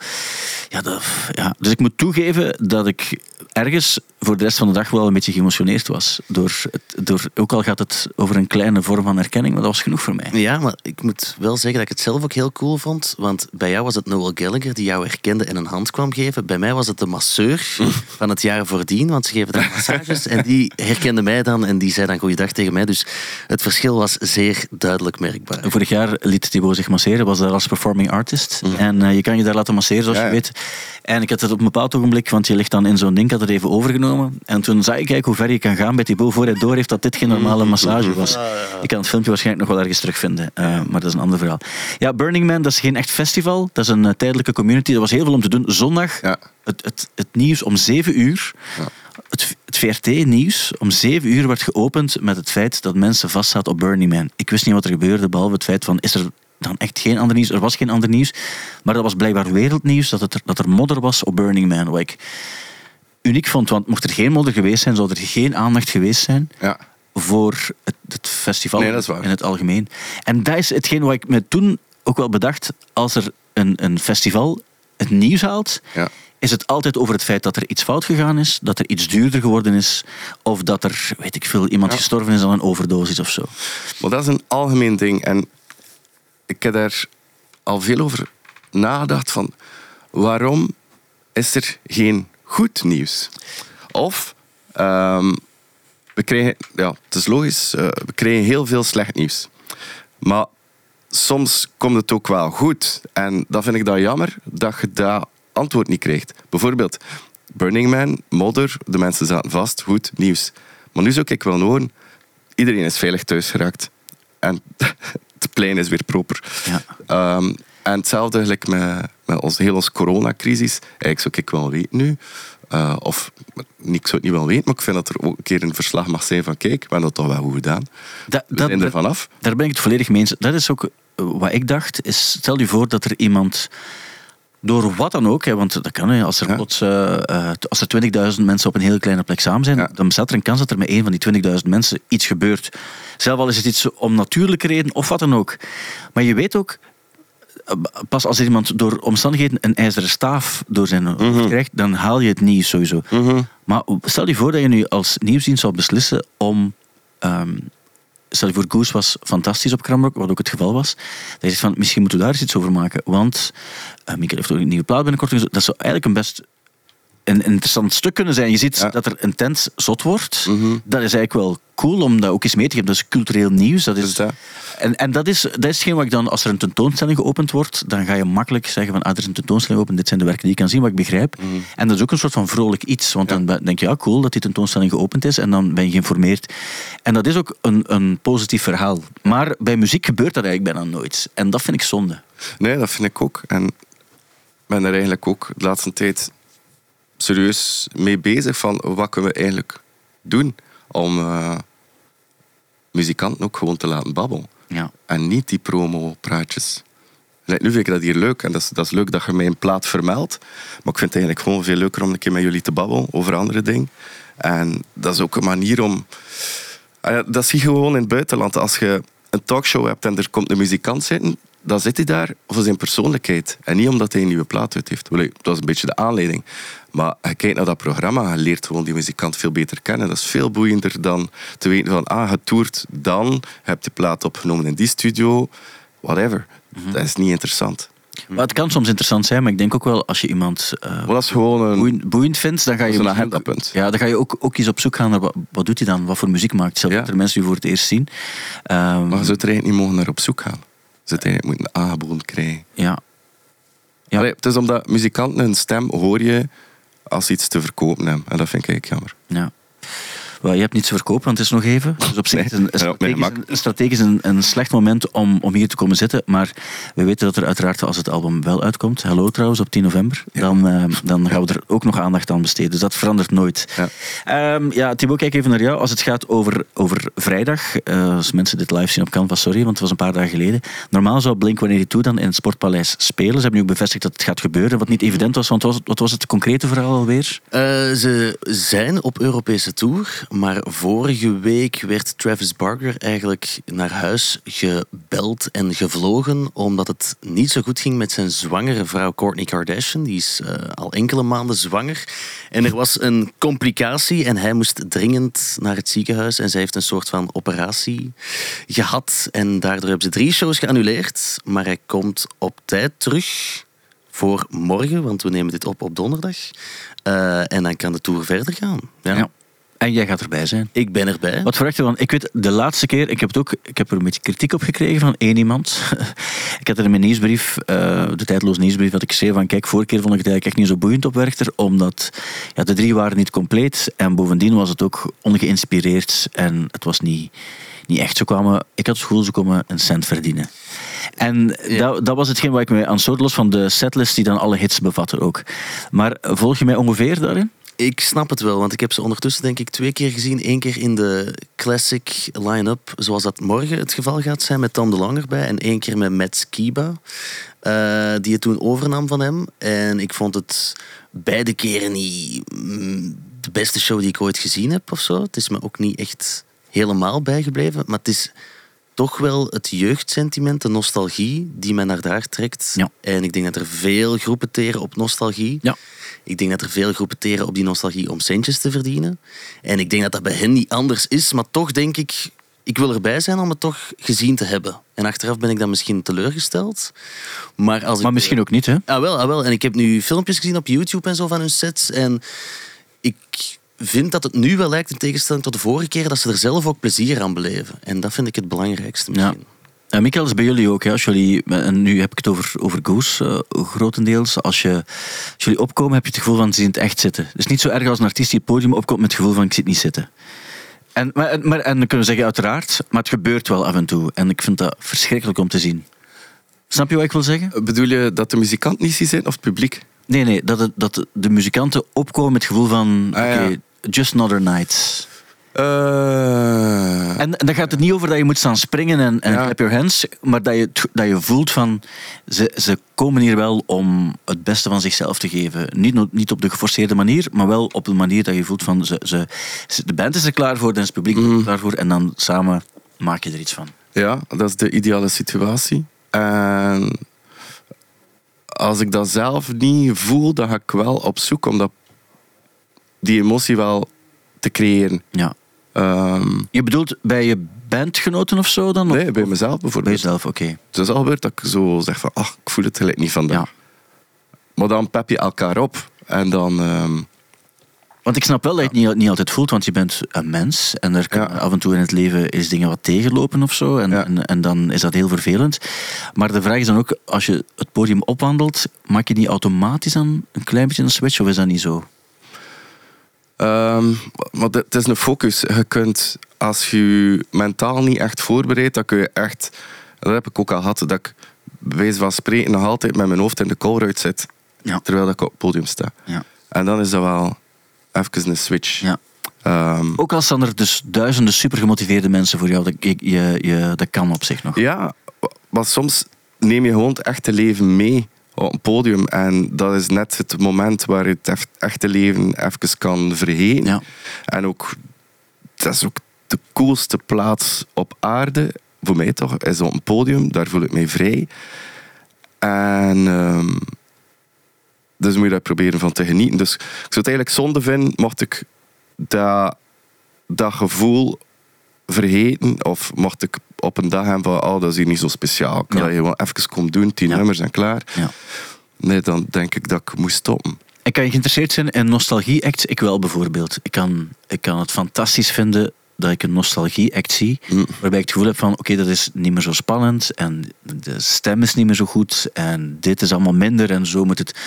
Ja, dat, ja, dus ik moet toegeven dat ik ergens voor de rest van de dag wel een beetje geëmotioneerd was. Door het, door, ook al gaat het over een kleine vorm van erkenning, maar dat was genoeg voor mij. Ja, maar ik moet wel zeggen dat ik het zelf ook heel cool vond. Want bij jou was het Noel Gallagher die jou herkende en een hand kwam geven. Bij mij was het de masseur <laughs> van het jaar voordien, want ze geven dan massages. En die herkende mij dan en die zei dan goeiedag tegen mij. Dus het verschil was zeer duidelijk merkbaar. Vorig jaar liet Thibaut zich masseren, was daar als performing artist. En eh, je kan je daar laten masseren, zoals Ja, je weet. En ik had het op een bepaald ogenblik, want je ligt dan in zo'n ding, had het even overgenomen. En toen zag ik eigenlijk hoe ver je kan gaan bij Thibaut voor hij door heeft dat dit geen normale massage was. Ik kan het filmpje waarschijnlijk nog wel ergens terugvinden, eh, maar dat is een ander verhaal. Ja, Burning Man, dat is geen echt festival. Dat is een eh, tijdelijke community. Er was heel veel om te doen. Zondag, Ja. het, het, het nieuws om 7 uur. Ja. Het, het VRT-nieuws om 7 uur werd geopend met het feit dat mensen vastzaten op Burning Man. Ik wist niet wat er gebeurde, behalve het feit van, is er dan echt geen ander nieuws? Er was geen ander nieuws, maar dat was blijkbaar wereldnieuws, dat, het er, dat er modder was op Burning Man. Wat ik uniek vond, want mocht er geen modder geweest zijn, zou er geen aandacht geweest zijn Ja. voor het, het festival Nee, in het algemeen. En dat is hetgeen wat ik me toen ook wel bedacht, als er een, een festival het nieuws haalt, Ja. is het altijd over het feit dat er iets fout gegaan is, dat er iets duurder geworden is, of dat er, weet ik veel, iemand Ja. gestorven is aan een overdosis of zo. Maar dat is een algemeen ding. En ik heb daar al veel over nagedacht van waarom is er geen goed nieuws? Of ehm, we krijgen, ja, het is logisch, eh, we krijgen heel veel slecht nieuws. Maar soms komt het ook wel goed. En dan vind ik dat jammer dat je dat antwoord niet krijgt. Bijvoorbeeld Burning Man, modder, de mensen zaten vast, goed nieuws. Maar nu zou ik wel horen, iedereen is veilig thuis geraakt. En <laughs> het plein is weer proper. Ja. Ehm, en hetzelfde gelijk met, met ons, heel onze coronacrisis. Eigenlijk zou ik wel weten nu. eh, of ik zou het niet wel weten, maar ik vind dat er ook een keer een verslag mag zijn van kijk, we hebben dat toch wel goed gedaan. Dat, We zijn er vanaf. Daar ben ik het volledig mee eens. Dat is ook eh, wat ik dacht. Is, stel je voor dat er iemand, door wat dan ook, hè, want dat kan, hè, als er Ja. plots eh, als er 20.000 mensen op een hele kleine plek samen zijn, Ja. dan bestaat er een kans dat er met een van die 20.000 mensen iets gebeurt. Zelf al is het iets om natuurlijke reden of wat dan ook. Maar je weet ook, pas als iemand door omstandigheden een ijzeren staaf door zijn hoofd Mhm. krijgt, dan haal je het nieuws sowieso. Maar stel je voor dat je nu als nieuwsdienst zou beslissen om. ehm, stel je voor, Goose was fantastisch op Krambroek, wat ook het geval was. Dat je zegt van, misschien moeten we daar eens iets over maken. Want uh, Mikkel heeft ook een nieuwe plaat binnenkort. Dat zou eigenlijk een best een, interessant stuk kunnen zijn. Je ziet Ja. dat er intens zot wordt. Mhm. Dat is eigenlijk wel cool om dat ook eens mee te geven. Dat is cultureel nieuws. Dat is, Dus dat. En, en dat is, dat is hetgeen wat ik dan, als er een tentoonstelling geopend wordt, dan ga je makkelijk zeggen van, ah, er is een tentoonstelling open, dit zijn de werken die je kan zien, wat ik begrijp. Mhm. En dat is ook een soort van vrolijk iets, want Ja. dan denk je, ja, cool dat die tentoonstelling geopend is, en dan ben je geïnformeerd. En dat is ook een, een positief verhaal. Maar bij muziek gebeurt dat eigenlijk bijna nooit. En dat vind ik zonde. Nee, dat vind ik ook. En ik ben er eigenlijk ook de laatste tijd serieus mee bezig van wat kunnen we eigenlijk doen om eh, muzikanten ook gewoon te laten babbelen. Ja. En niet die promo-praatjes. Nu vind ik dat hier leuk. En dat is, dat is leuk dat je mij een plaat vermeldt. Maar ik vind het eigenlijk gewoon veel leuker om een keer met jullie te babbelen over andere dingen. En dat is ook een manier om... Ah Dat zie je gewoon in het buitenland. Als je een talkshow hebt en er komt een muzikant zitten, dan zit hij daar voor zijn persoonlijkheid. En niet omdat hij een nieuwe plaat uit heeft. Dat is een beetje de aanleiding. Maar je kijkt naar dat programma, je leert gewoon die muzikant veel beter kennen. Dat is veel boeiender dan te weten van, ah, je toert dan, je hebt die plaat opgenomen in die studio, whatever. Dat is niet interessant. Maar het kan soms interessant zijn, maar ik denk ook wel, als je iemand is gewoon een... boeiend, boeiend vindt, dan ga je... Een. Ja, dan ga je ook, ook eens op zoek gaan naar wat, wat doet hij dan, wat voor muziek maakt. Zelfs Ja. er mensen die voor het eerst zien. Ehm, Maar je zou er eigenlijk niet mogen naar op zoek gaan. Je het eigenlijk moeten aangeboden krijgen. ja. Ja. Allee, het is omdat muzikanten hun stem hoor je als iets te verkopen hebben. En dat vind ik eigenlijk jammer. Ja. Je hebt niets te verkopen, want het is nog even. Dus op zich is een, strategisch, een, strategisch een, een slecht moment om, om hier te komen zitten. Maar we weten dat er uiteraard, als het album wel uitkomt, Hello trouwens, op 10 november, dan, eh, dan gaan we er ook nog aandacht aan besteden. Dus dat verandert nooit. Ja. Ehm, ja, Thibaut, kijk even naar jou. Als het gaat over, over vrijdag, eh, als mensen dit live zien op Canvas, sorry, want het was een paar dagen geleden. Normaal zou Blink-182 dan in het Sportpaleis spelen. Ze hebben nu ook bevestigd dat het gaat gebeuren, wat niet evident was, want wat was het, wat was het concrete verhaal alweer? Eh, ze zijn op Europese tour, maar vorige week werd Travis Barker eigenlijk naar huis gebeld en gevlogen omdat het niet zo goed ging met zijn zwangere vrouw Kourtney Kardashian. Die is eh, al enkele maanden zwanger. En er was een complicatie en hij moest dringend naar het ziekenhuis en zij heeft een soort van operatie gehad. En daardoor hebben ze drie shows geannuleerd, maar hij komt op tijd terug voor morgen, want we nemen dit op op donderdag. Eh, en dan kan de tour verder gaan. Ja. Ja. En jij gaat erbij zijn. Ik ben erbij. Wat verwacht je van? Ik weet, de laatste keer, ik heb, het ook, ik heb er een beetje kritiek op gekregen van één iemand. <laughs> ik had er in mijn nieuwsbrief, eh, de tijdloze nieuwsbrief, dat ik zei van kijk, vorige keer vond ik het eigenlijk echt niet zo boeiend op Werchter, omdat ja, de drie waren niet compleet en bovendien was het ook ongeïnspireerd en het was niet, niet echt. Ze kwamen, ik had het gevoel, ze komen een cent verdienen. En Ja. dat, dat was hetgeen waar ik me aan stoorde, los van de setlist die dan alle hits bevatte ook. Maar volg je mij ongeveer daarin? Ik snap het wel, want ik heb ze ondertussen denk ik twee keer gezien. Eén keer in de classic line-up, zoals dat morgen het geval gaat zijn, met Tom DeLonge erbij. En één keer met Matt Skiba, eh, die het toen overnam van hem. En ik vond het beide keren niet mm, de beste show die ik ooit gezien heb of zo. Het is me ook niet echt helemaal bijgebleven, maar het is toch wel het jeugdsentiment, de nostalgie, die mij naar daar trekt. Ja. En ik denk dat er veel groepen teren op nostalgie. Ja. Ik denk dat er veel groepen teren op die nostalgie om centjes te verdienen. En ik denk dat dat bij hen niet anders is, maar toch denk ik, ik wil erbij zijn om het toch gezien te hebben. En achteraf ben ik dan misschien teleurgesteld. Maar, als Maar ik, misschien ook niet, hè? Ah, wel, ah, wel. En ik heb nu filmpjes gezien op YouTube en zo van hun sets. En ik vind dat het nu wel lijkt, in tegenstelling tot de vorige keer, dat ze er zelf ook plezier aan beleven. En dat vind ik het belangrijkste misschien. En Michael, is bij jullie ook. Hè? Als jullie, en nu heb ik het over, over Goose eh, grotendeels. Als, je, als jullie opkomen, heb je het gevoel van ze zien het echt zitten. Het is niet zo erg als een artiest die op het podium opkomt met het gevoel van ik zit niet zitten. En, maar, maar, en dan kunnen we zeggen uiteraard, maar het gebeurt wel af en toe. En ik vind dat verschrikkelijk om te zien. Snap je wat ik wil zeggen? Bedoel je dat de muzikant niet ziet zijn of het publiek? Nee, nee, dat, het, dat de- muzikanten opkomen met het gevoel van Ah, oké, just another night. Eh, En, en dan gaat het niet over dat je moet staan springen en, en Ja. clap your hands, maar dat je, dat je voelt van ze, ze komen hier wel om het beste van zichzelf te geven. Niet, niet op de geforceerde manier, maar wel op een manier dat je voelt van ze, ze, de band is er klaar voor, dan is het publiek er klaar voor en dan samen maak je er iets van. Ja, dat is de ideale situatie. En als ik dat zelf niet voel, dan ga ik wel op zoek om dat, die emotie wel te creëren. Ja. Ehm, Je bedoelt bij je bandgenoten of zo dan? Of- nee, bij mezelf bij bijvoorbeeld. jezelf, oké. Het is al gebeurd dat ik zo zeg van, ach, ik voel het gelijk niet vandaag. Ja. Maar dan pep je elkaar op. En dan... ehm, Want ik snap wel dat je het niet, niet altijd voelt, want je bent een mens en er Ja. af en toe in het leven is dingen wat tegenlopen of zo. En, Ja. en, en dan is dat heel vervelend. Maar de vraag is dan ook, als je het podium opwandelt, maak je niet automatisch dan een klein beetje een switch of is dat niet zo? Ehm, maar het is een focus. Je kunt, als je je mentaal niet echt voorbereidt, dan kun je echt... Dat heb ik ook al gehad, dat ik bij wijze van spreken nog altijd met mijn hoofd in de colruyt zit. Ja. Terwijl ik op het podium sta. Ja. En dan is dat wel even een switch. Ja. Ehm, Ook al staan er dus duizenden super gemotiveerde mensen voor jou, dat, je, je, je- dat kan op zich nog. ja, maar soms neem je gewoon het echte leven mee op een podium. En dat is net het moment waar je het echte leven even kan vergeten. Ja. En ook, dat is ook de coolste plaats op aarde, voor mij toch, is op een podium. Daar voel ik mij vrij. En ehm, dus moet je daar proberen van te genieten. Dus ik zou het eigenlijk zonde vinden, mocht ik dat, dat gevoel vergeten. Of mocht ik op een dag hebben van, oh, dat is hier niet zo speciaal. Ik kan Ja. dat gewoon even komen doen, tien Ja. nummers en klaar. Ja. Nee, dan denk ik dat ik moest stoppen. En kan je geïnteresseerd zijn in nostalgie-acts? Ik wel bijvoorbeeld. Ik kan, ik kan het fantastisch vinden dat ik een nostalgie-act zie, Mm. waarbij ik het gevoel heb van, oké, dat is niet meer zo spannend en de stem is niet meer zo goed en dit is allemaal minder en zo moet het...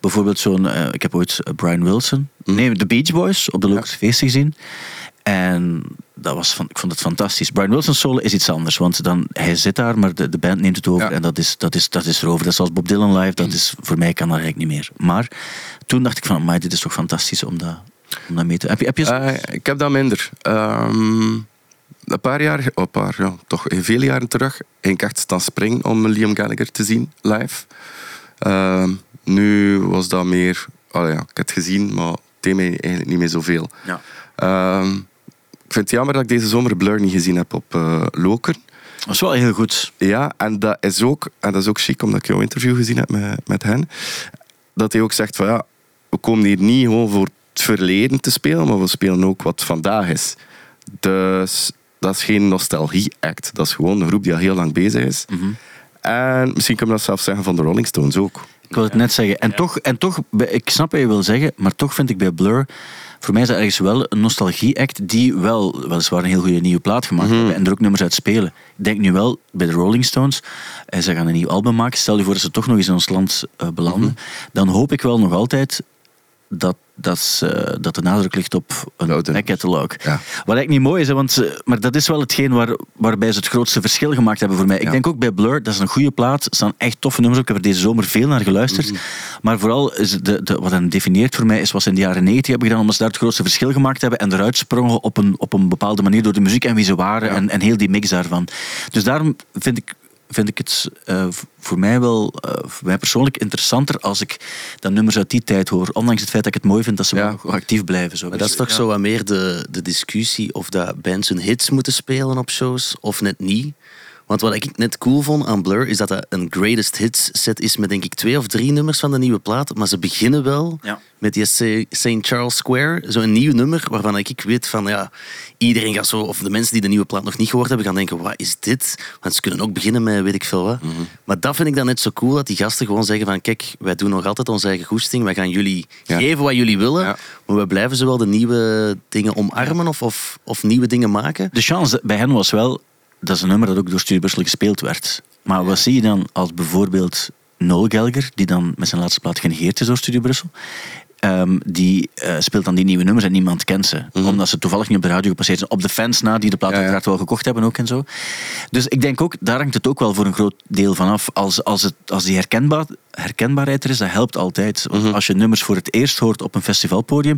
Bijvoorbeeld zo'n, eh, ik heb ooit Brian Wilson, Mm. nee, de Beach Boys op de Logische gezien. En dat was van, ik vond het fantastisch. Brian Wilson's solo is iets anders, want dan, hij zit daar, maar de, de band neemt het over Ja. en dat is, dat, is, dat is erover. Dat is zoals Bob Dylan live, dat is, voor mij kan dat eigenlijk niet meer. Maar toen dacht ik van, maar dit is toch fantastisch om dat, om dat mee te... Heb je, heb je zo- Eh, ik heb dat minder. Ehm, een paar jaar, oh, een paar, ja, toch veel jaren terug, ging ik echt staan springen om Liam Gallagher te zien, live. Ehm, nu was dat meer, oh ja, ik heb het gezien, maar het deed mij eigenlijk niet meer zoveel. Ja. Ehm, ik vind het jammer dat ik deze zomer Blur niet gezien heb op eh Lokeren. Dat is wel heel goed. Ja, en dat is ook, en dat is ook chic omdat ik jouw interview gezien heb met, met hen. Dat hij ook zegt van ja, we komen hier niet gewoon voor het verleden te spelen, maar we spelen ook wat vandaag is. Dus dat is geen nostalgie-act. Dat is gewoon een groep die al heel lang bezig is. En misschien kunnen we dat zelfs zeggen van de Rolling Stones ook. Ik wil het net zeggen. En, toch, en toch, ik snap wat je wil zeggen, maar toch vind ik bij Blur, voor mij is dat ergens wel een nostalgie-act die wel, weliswaar een heel goede nieuwe plaat gemaakt hebben en er ook nummers uit spelen. Ik denk nu wel bij de Rolling Stones, en ze gaan een nieuw album maken, stel je voor dat ze toch nog eens in ons land eh, belanden, dan hoop ik wel nog altijd dat, dat, ze- dat de nadruk ligt op een. Ja. Wat eigenlijk niet mooi is, hè, want, ze- maar dat is wel hetgeen waar, waarbij ze het grootste verschil gemaakt hebben voor mij. Ik denk ook bij Blur, dat is een goede plaat. Er staan echt toffe nummers op. Ik heb er deze zomer veel naar geluisterd. Mhm. Maar vooral, is de, de, wat hen definieert voor mij, is wat ze in de jaren 90 hebben gedaan, omdat ze daar het grootste verschil gemaakt hebben en eruit sprongen op een, op een bepaalde manier door de muziek en wie ze waren Ja. en, en heel die mix daarvan. Dus daarom vind ik, vind ik het eh, voor mij wel, eh, voor mij persoonlijk interessanter als ik dan nummers uit die tijd hoor. Ondanks het feit dat ik het mooi vind dat ze Ja. wel actief blijven. Zo. Maar dat is toch zo wat meer de, de discussie of dat bands hun hits moeten spelen op shows of net niet. Want wat ik net cool vond aan Blur is dat dat een greatest hits set is met denk ik twee of drie nummers van de nieuwe plaat. Maar ze beginnen wel Ja. met die St. Charles Square, zo'n nieuw nummer waarvan ik weet van ja, iedereen gaat zo, of de mensen die de nieuwe plaat nog niet gehoord hebben, gaan denken, wat is dit? Want ze kunnen ook beginnen met weet ik veel wat. Maar dat vind ik dan net zo cool, dat die gasten gewoon zeggen van kijk, wij doen nog altijd onze eigen goesting, wij gaan jullie Ja. geven wat jullie willen, Ja. maar we blijven zowel de nieuwe dingen omarmen of, of, of nieuwe dingen maken. De chance bij hen was wel, dat is een nummer dat ook door Studio Brussel gespeeld werd. Maar wat zie je dan als bijvoorbeeld Noel Gelger, die dan met zijn laatste plaat genegeerd is door Studio Brussel? Ehm, die eh, speelt dan die nieuwe nummers en niemand kent ze. Omdat ze toevallig niet op de radio gepasseerd zijn. Op de fans na, die de plaat Ja, ja. uiteraard wel gekocht hebben ook en zo. Dus ik denk ook, daar hangt het ook wel voor een groot deel van af. Als, als, het, als die herkenbaar, herkenbaarheid er is, dat helpt altijd. Want als je nummers voor het eerst hoort op een festivalpodium,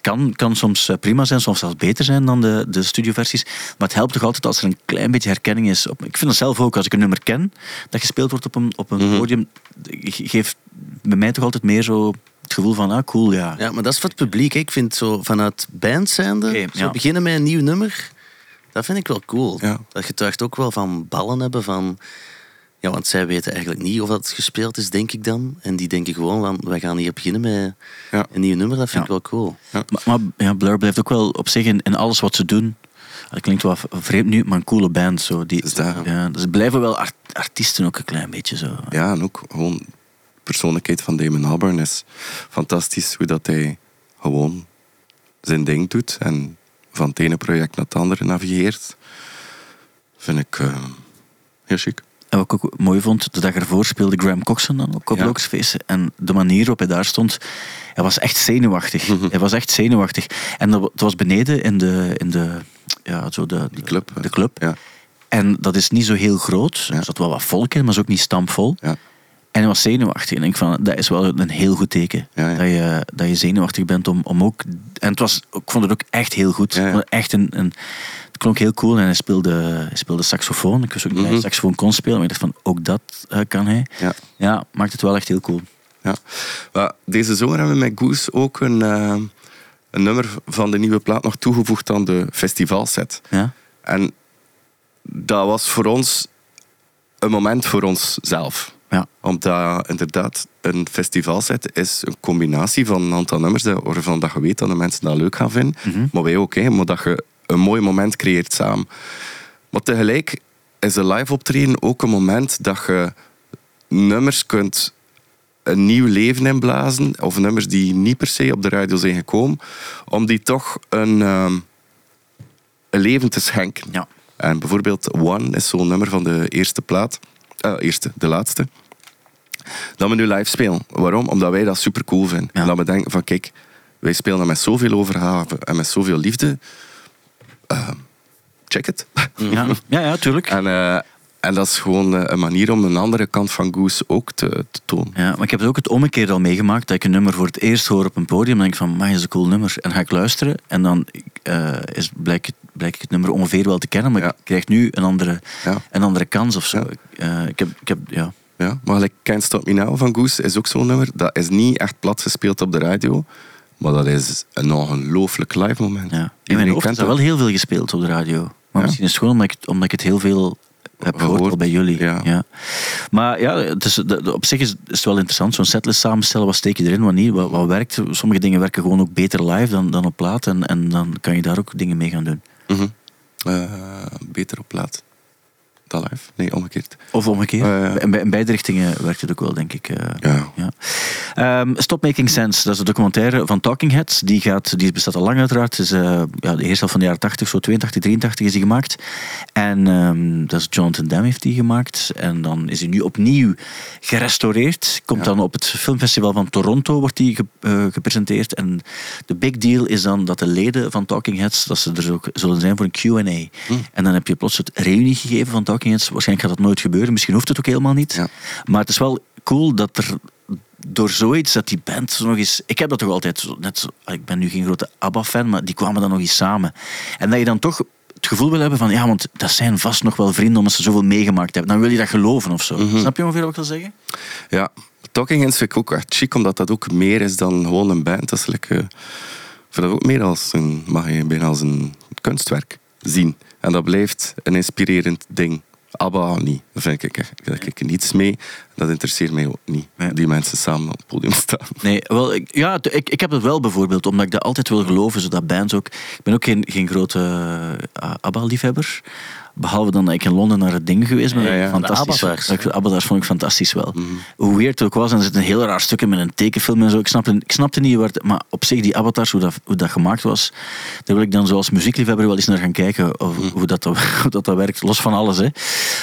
kan, kan soms eh, prima zijn, soms zelfs beter zijn dan de, de studioversies. Maar het helpt toch altijd als er een klein beetje herkenning is. Op, ik vind het zelf ook, als ik een nummer ken dat gespeeld wordt op een, op een podium, ge- geeft bij mij toch altijd meer zo het gevoel van, ah cool, ja. Ja, maar dat is voor het publiek. hè. Ik vind zo vanuit band zijnde, zo ja. beginnen met een nieuw nummer, dat vind ik wel cool. Ja. Dat getuigt ook wel van ballen hebben van... Ja, want zij weten eigenlijk niet of dat gespeeld is, denk ik dan. En die denken gewoon van, wij gaan hier beginnen met Ja. een nieuw nummer. Dat vind ik wel cool. Maar, maar ja, Blur blijft ook wel op zich in, in alles wat ze doen. Dat klinkt wel vreemd nu, maar een coole band. Zo. Die, dat? ja, dus blijven wel art- artiesten ook een klein beetje zo. Ja, en ook gewoon persoonlijkheid van Damon Albarn is fantastisch. Hoe dat hij gewoon zijn ding doet en van het ene project naar het andere navigeert. Vind ik eh, heel chic. En wat ik ook mooi vond, de dag ervoor speelde Graham Coxon dan op Koplokersfeesten. En de manier waarop hij daar stond, hij was echt zenuwachtig. Hij was echt zenuwachtig. En dat het was beneden in de, in de, ja, zo de, Die club. de club. Ja. En dat is niet zo heel groot. Ja. Er zat wel wat volk in, maar is ook niet stampvol. Ja. En hij was zenuwachtig. En ik denk van, dat is wel een heel goed teken. Ja, ja. Dat, je, dat je zenuwachtig bent om, om ook... En het was, ik vond het ook echt heel goed. Ja, echt een, een, het klonk heel cool. En hij speelde, hij speelde saxofoon. Ik wist ook niet dat hij Mhm. saxofoon kon spelen. Maar ik dacht van, ook dat eh, kan hij. Ja. Ja, maakt het wel echt heel cool. Ja. Maar deze zomer hebben we met Goose ook een, eh, een nummer van de nieuwe plaat nog toegevoegd aan de festivalset. Ja? En dat was voor ons een moment voor onszelf. Ja. Omdat inderdaad een festivalset is een combinatie van een aantal nummers waarvan dat je weet dat de mensen dat leuk gaan vinden. Mhm. Maar wij ook, hè, maar dat je een mooi moment creëert samen. Maar tegelijk is een live optreden ook een moment dat je nummers kunt een nieuw leven inblazen, of nummers die niet per se op de radio zijn gekomen, om die toch een, ehm, een leven te schenken. Ja. En bijvoorbeeld One is zo'n nummer van de eerste plaat, eh, eerste, de laatste, dat we nu live spelen. Waarom? Omdat wij dat super cool vinden. Ja. En dat we denken van kijk, wij spelen dat met zoveel overgave en met zoveel liefde. Eh, check it. <laughs> Ja, ja, ja tuurlijk. En, eh, en dat is gewoon eh, een manier om een andere kant van Goose ook te, te tonen. Ja, maar ik heb het ook het omgekeerd al meegemaakt. Dat ik een nummer voor het eerst hoor op een podium. En denk ik van, maar is een cool nummer. En ga ik luisteren. En dan eh, is, blijk, blijk ik het nummer ongeveer wel te kennen. Maar Ja. ik krijg nu een andere, Ja. een andere kans of zo. Ja. Ik heb, ik heb, ja. Ja, maar like Can't Stop Me Now van Goose is ook zo'n nummer. Dat is niet echt plat gespeeld op de radio. Maar dat is een ongelooflijk live moment. Ja. In mijn hoofd is dat wel heel veel gespeeld op de radio. Maar Ja? misschien is het gewoon omdat ik, omdat ik het heel veel heb gehoord Gehoord, al bij jullie. ja. Maar ja, het is, op zich is, is het wel interessant. Zo'n setlist samenstellen, wat steek je erin, wat niet, wat, wat werkt. Sommige dingen werken gewoon ook beter live dan, dan op plaat. En, en dan kan je daar ook dingen mee gaan doen. Mhm. Eh, beter op plaat. Live? Nee, omgekeerd. Of omgekeerd. Ja. In, be- in beide richtingen werkt het ook wel, denk ik. eh. Ja. Ja. Ehm, Stop Making Sense, dat is een documentaire van Talking Heads. Die, gaat, die bestaat al lang uiteraard. Het is, eh, ja, de eerste helft van de jaren 80, zo 82, 83 is die gemaakt. En ehm, dat is Jonathan Demme heeft die gemaakt. En dan is hij nu opnieuw gerestaureerd. Komt dan op het filmfestival van Toronto wordt die ge- eh, gepresenteerd. En de big deal is dan dat de leden van Talking Heads, dat ze er ook zullen zijn voor een Q&A. En dan heb je plots het reunie gegeven van Talking Waarschijnlijk gaat dat nooit gebeuren. Misschien hoeft het ook helemaal niet. Ja. Maar het is wel cool dat er door zoiets dat die band nog eens. Ik heb dat toch altijd net zo. Ik ben nu geen grote ABBA-fan, maar die kwamen dan nog eens samen. En dat je dan toch het gevoel wil hebben van ja, want dat zijn vast nog wel vrienden omdat ze zoveel meegemaakt hebben. Dan wil je dat geloven of zo. Snap je ongeveer wat ik wil zeggen? Ja, Talking Heads vind ik ook echt chic, omdat dat ook meer is dan gewoon een band. Dat is like, eh, ik vind dat ook meer als een, mag je bijna als een kunstwerk zien. En dat blijft een inspirerend ding. ABBA niet. Daar vind ik, heb ik niets mee. Dat interesseert mij ook niet. Nee. Die mensen samen op het podium staan. Nee, wel, ik, ja, ik, ik heb dat wel bijvoorbeeld, omdat ik dat altijd wil geloven, zodat bands ook... Ik ben ook geen, geen grote eh, ABBA-liefhebber. Behalve dan dat ik in Londen naar het ding geweest ben. Ja, ja. Fantastisch. De De Avatars vond ik fantastisch wel. Hoe weird het ook was, en er zit een heel raar stukje met een tekenfilm en zo. Ik snapte, ik snapte niet waar het, Maar op zich, die Avatars, hoe dat, hoe dat gemaakt was, daar wil ik dan zoals muziekliefhebber wel eens naar gaan kijken. Of, <laughs> hoe, dat, hoe dat, dat werkt, los van alles. Hè.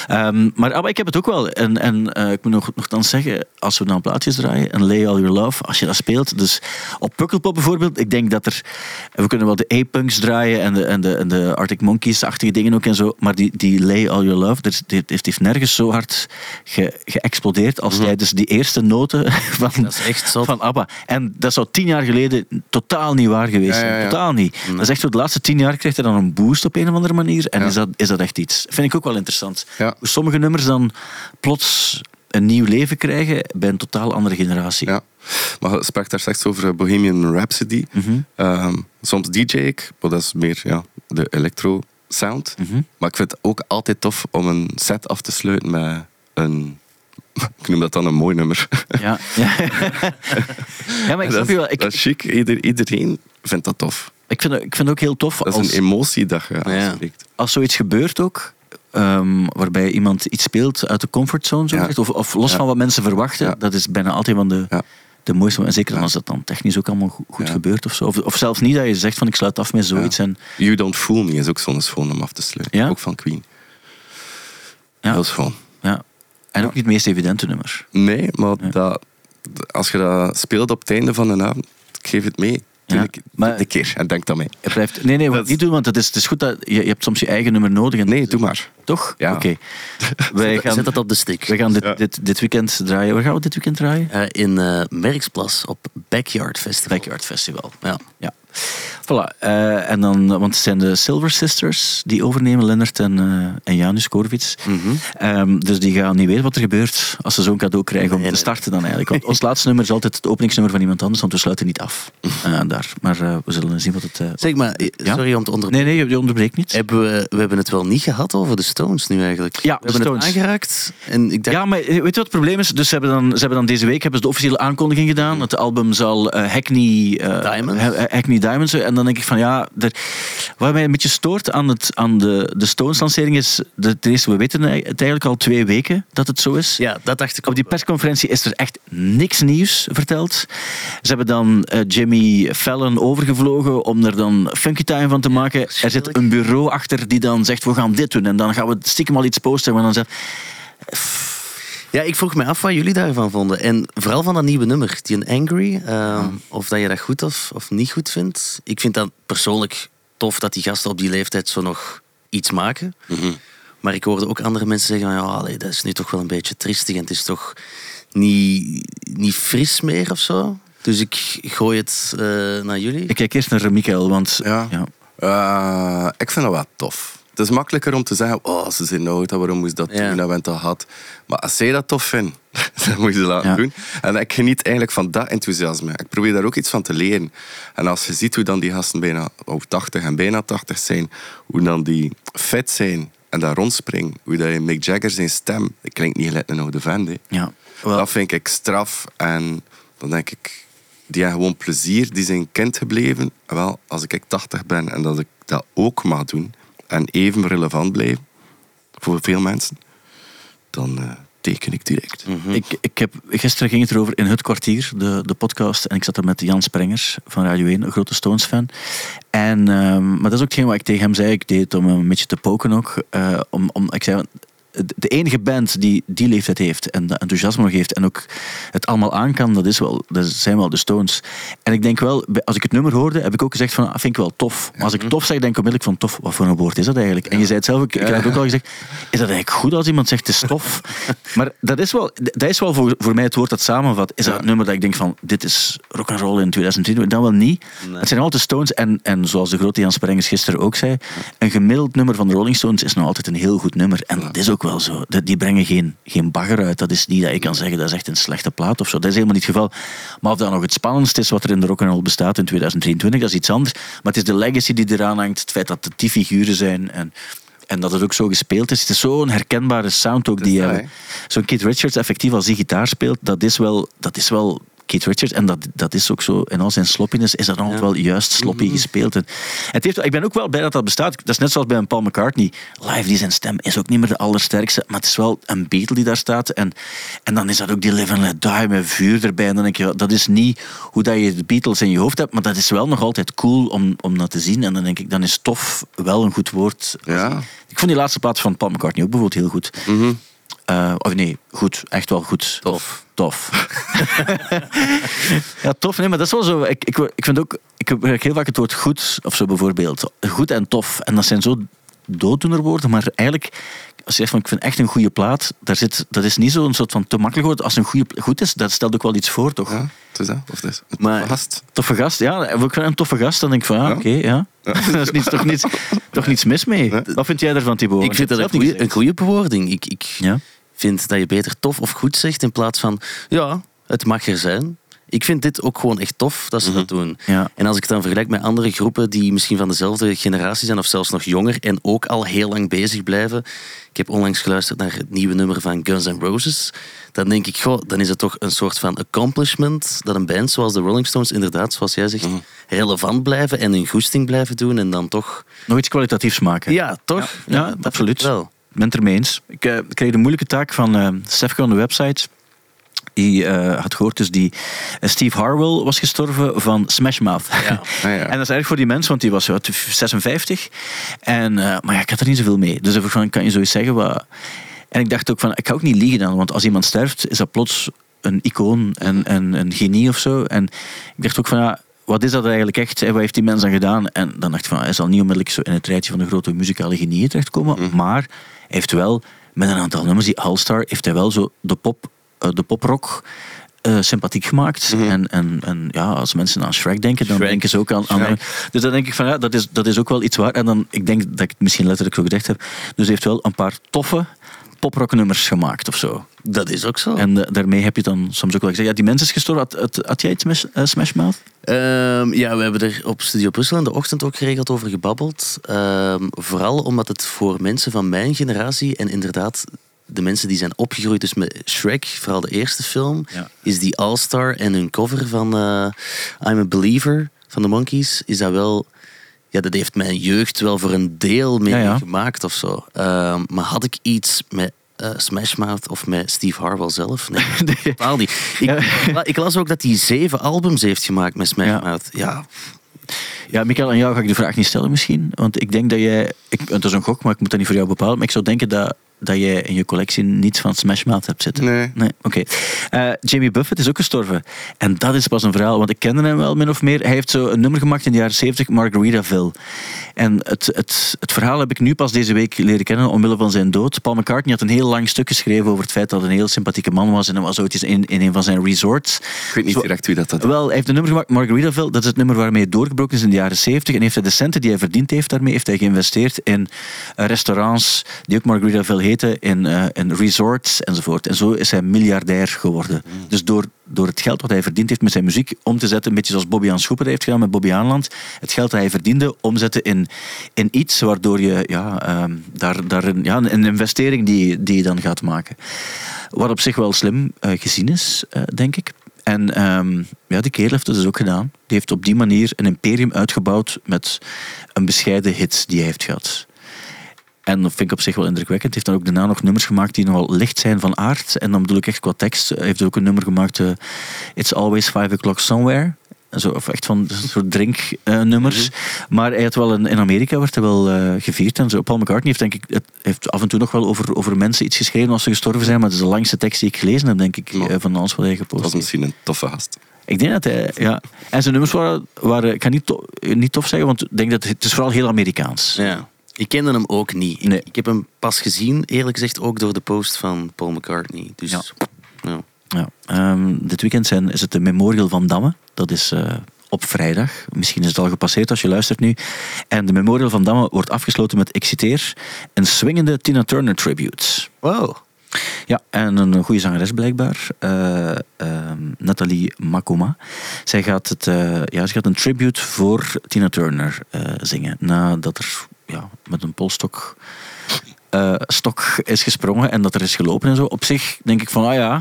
Ehm, maar ABBA, ik heb het ook wel. En, en eh, ik moet nog, nogthans zeggen, als we dan plaatjes draaien, en Lay All Your Love, als je dat speelt. Dus op Pukkelpop bijvoorbeeld, ik denk dat er... We kunnen wel de A-punks draaien en de, en de, en de Arctic Monkeys-achtige dingen ook en zo. Maar die, die Lay All Your Love, dat heeft, heeft, heeft nergens zo hard ge, geëxplodeerd als tijdens die eerste noten <laughs> van, Dat is echt zot. van ABBA. En dat zou tien jaar geleden totaal niet waar geweest zijn. ja, ja. Totaal niet. Dat is echt zo, de laatste tien jaar krijgt hij dan een boost op een of andere manier. En is, dat, is dat echt iets. Vind ik ook wel interessant. Sommige nummers dan plots een nieuw leven krijgen bij een totaal andere generatie. Ja. Maar je sprak daar straks over eh, Bohemian Rhapsody. Mhm. Ehm, soms DJ ik, maar dat is meer ja, de electro sound. Mhm. Maar ik vind het ook altijd tof om een set af te sluiten met een... <laughs> Ik noem dat dan een mooi nummer. Ja, <laughs> ja. <laughs> ja maar ik snap je wel. Ik, dat is chic. Ieder, iedereen vindt dat tof. ik, vind, het- ik vind het ook heel tof Dat is als, een emotie dat je Ja. als zoiets gebeurt ook. Ehm, waarbij iemand iets speelt uit de comfortzone, zo Ja. of, of los Ja. van wat mensen verwachten. Ja. Dat is bijna altijd van de, de mooiste. En zeker dan als dat dan technisch ook allemaal goed, gebeurt of zo. Of, of zelfs niet dat je zegt van ik sluit af met zoiets. En, You Don't Fool Me is ook zo'n schoon om af te sluiten. Ook van Queen. Ja. Is gewoon... ja. en ook niet het meest evidente nummer. Nee, maar dat, als je dat speelt op het einde van de avond, ik geef het mee. Ja, maar- een keer en denk mij. Het blijft, nee, nee, wat niet doen, want het is, het is goed dat je, je hebt soms je eigen nummer nodig. En Nee, doe maar. Toch? Ja. Oké. <laughs> Gaan, Zet dat op de stick. wij gaan dit, Ja. dit, dit weekend draaien. Waar gaan we dit weekend draaien? Eh, in eh Merksplas op Backyard Festival. Backyard Festival. Ja. Ja. Voilà. eh, en dan, want het zijn de Silver Sisters die overnemen, Lennart en, en Janus Korvits. Mhm. Ehm, dus die gaan niet weten wat er gebeurt als ze zo'n cadeau krijgen om Nee, te starten dan eigenlijk. Want <laughs> ons laatste nummer is altijd het openingsnummer van iemand anders, want we sluiten niet af daar. Maar we zullen zien wat het... Zeg maar, sorry om te onderbreken. Nee, nee, je onderbreekt niet. Hebben we, we hebben het wel niet gehad over de Stones nu eigenlijk. Ja, we hebben Stones. het aangeraakt. En ik dacht, Ja, maar weet je wat het probleem is? Dus ze hebben dan, ze hebben dan deze week hebben ze de officiële aankondiging gedaan. Het album zal eh, Hackney, eh, Diamonds. Ha- Hackney Diamonds. En dan denk ik van ja, er, wat mij een beetje stoort aan, het, aan de, de Stones-lancering is... De, ten eerste, we weten het eigenlijk al twee weken dat het zo is. ja, dat dacht ik Op die persconferentie is er echt niks nieuws verteld. Ze hebben dan eh, Jimmy Fallon overgevlogen om er dan Funky Time van te maken. Er zit een bureau achter die dan zegt, we gaan dit doen. En dan gaan we stiekem al iets posten. Maar dan zegt, Ja, ik vroeg me af wat jullie daarvan vonden. En vooral van dat nieuwe nummer, die een Angry. ehm, Of dat je dat goed of, of niet goed vindt. Ik vind dat persoonlijk tof dat die gasten op die leeftijd zo nog iets maken. Maar ik hoorde ook andere mensen zeggen van, ja, allee, dat is nu toch wel een beetje triestig. En het is toch niet, niet fris meer of zo. Dus ik gooi het eh, naar jullie. ik kijk eerst naar Michael, want... Ja. ja. Eh, ik vind dat wel tof. Het is makkelijker om te zeggen, oh, ze zijn oud, waarom moest dat Ja. doen, dat we dat gehad. Maar als zij dat tof vindt, <laughs> dan moet je ze laten Ja. doen. En ik geniet eigenlijk van dat enthousiasme. Ik probeer daar ook iets van te leren. En als je ziet hoe dan die gasten bijna oh, 80 en bijna 80 zijn, hoe dan die fit zijn en daar rondspringen, hoe dat je Mick Jagger zijn stem, dat klinkt niet gelijk een oude vent. Ja. Dat vind ik straf. En dan denk ik, die hebben gewoon plezier, die zijn kind gebleven. Wel, als ik 80 ben en dat ik dat ook mag doen en even relevant blijf voor veel mensen, dan eh, teken ik direct. Ik, ik heb, gisteren ging het erover in Het Kwartier, de, de podcast. En ik zat er met Jan Sprengers van Radio 1, een grote Stones-fan. En, ehm, maar dat is ook hetgeen wat ik tegen hem zei. Ik deed het om hem een beetje te poken ook. eh, om, om, ik zei, de- de enige band die die leeftijd heeft en dat enthousiasme nog heeft en ook het allemaal aan kan, dat, is wel, dat zijn wel de Stones. En ik denk wel, als ik het nummer hoorde, heb ik ook gezegd van, ah, vind ik wel tof. Maar als ik tof zeg, denk ik onmiddellijk van, tof, wat voor een woord is dat eigenlijk? En je zei het zelf, ook, ik heb het ook al gezegd, is dat eigenlijk goed als iemand zegt, het is tof? <laughs> maar dat is wel, dat is wel voor, voor mij het woord dat samenvat. Is dat het nummer dat ik denk van, dit is rock and roll in 2020? Dan wel niet. Het zijn altijd Stones en, en zoals de grote Jan Sprengers gisteren ook zei, een gemiddeld nummer van de Rolling Stones is nog altijd een heel goed nummer. En dat is ook wel zo. Die brengen geen, geen bagger uit. Dat is niet dat je kan zeggen, dat is echt een slechte plaat of zo. Dat is helemaal niet het geval. Maar of dat nog het spannendste is wat er in de rock and roll bestaat in 2023, dat is iets anders. Maar het is de legacy die eraan hangt, het feit dat het die figuren zijn en... En dat het ook zo gespeeld is. Het is zo'n herkenbare sound ook die hebben. Zo'n Keith Richards effectief als hij gitaar speelt, dat is wel, dat is wel Keith Richards. En dat, dat is ook zo, in al zijn sloppiness is dat altijd wel juist sloppy gespeeld. En het heeft, ik ben ook wel blij dat dat bestaat. Dat is net zoals bij een Paul McCartney. Live, die zijn stem is ook niet meer de allersterkste, maar het is wel een Beatle die daar staat. En, en dan is dat ook die Live and Let Die met vuur erbij. En dan denk je, dat is niet hoe dat je de Beatles in je hoofd hebt, maar dat is wel nog altijd cool om, om dat te zien. En dan denk ik, dan is tof wel een goed woord. Ja. Ik vond die laatste plaats van Paul McCartney ook bijvoorbeeld heel goed. Eh, of nee, goed. Echt wel goed. Tof. Tof. <laughs> ja, tof. Nee, maar dat is wel zo. Ik, ik, ik vind ook... Ik gebruik heel vaak het woord goed, of zo bijvoorbeeld. Goed en tof. En dat zijn zo dooddoenerwoorden, maar eigenlijk... Als je zegt van, ik vind echt een goede plaat, daar zit, dat is niet zo'n soort van te makkelijk woord. Als een goede goed is, dat stelt ook wel iets voor, toch? Ja, het is dat. Of het is een Maar- gast. Toffe gast, ja. Ik vind een toffe gast, dan denk ik van, ja, Ja. oké, ja. <laughs> Daar is niets, toch, niets, toch niets mis mee. Wat vind jij ervan, Thibaut? Ik vind dat goede, een goede bewoording. Ik, ik Ja? vind dat je beter tof of goed zegt in plaats van ja, het mag er zijn. Ik vind dit ook gewoon echt tof dat ze dat doen. Ja. En als ik het dan vergelijk met andere groepen die misschien van dezelfde generatie zijn of zelfs nog jonger en ook al heel lang bezig blijven. Ik heb onlangs geluisterd naar het nieuwe nummer van Guns N' Roses. Dan denk ik, goh, dan is het toch een soort van accomplishment dat een band zoals de Rolling Stones inderdaad, zoals jij zegt, relevant blijven en hun goesting blijven doen en dan toch... Nog iets kwalitatiefs maken. Ja, toch? Ja, absoluut. Wel. Ik ben het ermee eens. Ik eh, kreeg de moeilijke taak van eh Stefke on de website. Die eh, had gehoord, dus die eh, Steve Harwell was gestorven van Smash Mouth. Ja. <laughs> ja. En dat is erg voor die mens, want die was wat, 56. En, eh, maar ja, ik had er niet zoveel mee. Dus ik van, kan je zoiets zeggen? Wat... En ik dacht ook van, ik ga ook niet liegen dan, want als iemand sterft, is dat plots een icoon en, en een genie of zo. En ik dacht ook van, ja, wat is dat eigenlijk echt? hè? Wat heeft die mens dan gedaan? En dan dacht ik van, hij zal niet onmiddellijk zo in het rijtje van de grote muzikale genieën terechtkomen, maar hij heeft wel, met een aantal nummers, die All-Star, heeft hij wel zo de pop, de poprock eh, sympathiek gemaakt. en, en, en ja, als mensen aan Shrek denken, dan Shrek. denken ze ook aan, aan. Dus dan denk ik van ja, dat is, dat is ook wel iets waar. En dan, ik denk dat ik het misschien letterlijk zo gezegd heb. Dus hij heeft wel een paar toffe poprocknummers gemaakt of zo. Dat is ook zo. En eh, daarmee heb je dan soms ook wel gezegd, ja, die mens is gestorven. Had, had, had jij iets eh, Smash Mouth? Ehm, ja, we hebben er op Studio Brussel in de ochtend ook geregeld over gebabbeld. Ehm, vooral omdat het voor mensen van mijn generatie en inderdaad de mensen die zijn opgegroeid dus met Shrek, vooral de eerste film, Ja. is die All-Star en hun cover van eh, I'm a Believer van de Monkeys, is dat wel... Ja, dat heeft mijn jeugd wel voor een deel mee Ja, gemaakt of zo. Ehm, maar had ik iets met eh, Smash Mouth of met Steve Harwell zelf? Nee, <laughs> totaal niet. Ik, Ja. ik las ook dat hij zeven albums heeft gemaakt met Smash Ja. Mouth. Ja, Ja, Michael, aan jou ga ik de vraag niet stellen misschien. Want ik denk dat jij... Ik, het is een gok, maar ik moet dat niet voor jou bepalen. Maar ik zou denken dat dat jij in je collectie niets van Smash Mouth hebt zitten. Nee. Nee, oké. Eh, Jamie Buffett is ook gestorven. En dat is pas een verhaal, want ik kende hem wel min of meer. Hij heeft zo een nummer gemaakt in de jaren 70, Margaritaville. En het, het, het verhaal heb ik nu pas deze week leren kennen, omwille van zijn dood. Paul McCartney had een heel lang stuk geschreven over het feit dat hij een heel sympathieke man was. En hij was ooit eens in, in een van zijn resorts. Ik weet niet Zo- direct wie dat dat is. Wel, hij heeft een nummer gemaakt, Margaritaville. Dat is het nummer waarmee hij doorgebroken is in de jaren 70. En heeft hij de centen die hij verdiend heeft daarmee, heeft hij geïnvesteerd in eh, restaurants die ook Margaritaville in, eh, in resorts enzovoort. En zo is hij miljardair geworden. Dus door, door het geld wat hij verdiend heeft met zijn muziek om te zetten, een beetje zoals Bobby Aan Schoeper heeft gedaan met Bobby Aanland, het geld dat hij verdiende omzetten in, in iets waardoor je ja, ehm, daar, daar een, ja, een investering die, die je dan gaat maken. Wat op zich wel slim eh, gezien is, eh, denk ik. En ehm, ja, die kerel heeft het dus ook gedaan. Die heeft op die manier een imperium uitgebouwd met een bescheiden hit die hij heeft gehad. En dat vind ik op zich wel indrukwekkend. Hij heeft dan ook daarna nog nummers gemaakt die nogal licht zijn van aard. En dan bedoel ik echt qua tekst. Hij heeft ook een nummer gemaakt, eh, It's Always Five O'Clock Somewhere. Zo, of echt van soort drinknummers. Maar hij had wel een, in Amerika werd hij wel eh, gevierd. En zo. Paul McCartney heeft, denk ik, het, heeft af en toe nog wel over, over mensen iets geschreven als ze gestorven zijn. Maar het is de langste tekst die ik gelezen heb, denk ik, eh, van alles wat hij Dat gepost was heeft. misschien een toffe gast. Ik denk dat hij, ja. En zijn nummers waren, waren ik ga niet, to- niet tof zeggen, want ik denk dat het, het is vooral heel Amerikaans. Ja. Ik kende hem ook niet. Ik- Nee. Ik heb hem pas gezien, eerlijk gezegd, ook door de post van Paul McCartney. Dus Ja. ja. Ja. Ehm, dit weekend zijn, is het de Memorial van Damme. Dat is eh, op vrijdag. Misschien is het al gepasseerd als je luistert nu. En de Memorial van Damme wordt afgesloten met, ik citeer, een swingende Tina Turner tribute. Wow. Ja, en een goede zangeres blijkbaar. eh, ehm, Nathalie Makoma. Zij gaat, het, eh, ja, ze gaat een tribute voor Tina Turner zingen. Nadat er ja, met een polstok eh, stok is gesprongen en dat er is gelopen en zo. Op zich denk ik van, ah ja,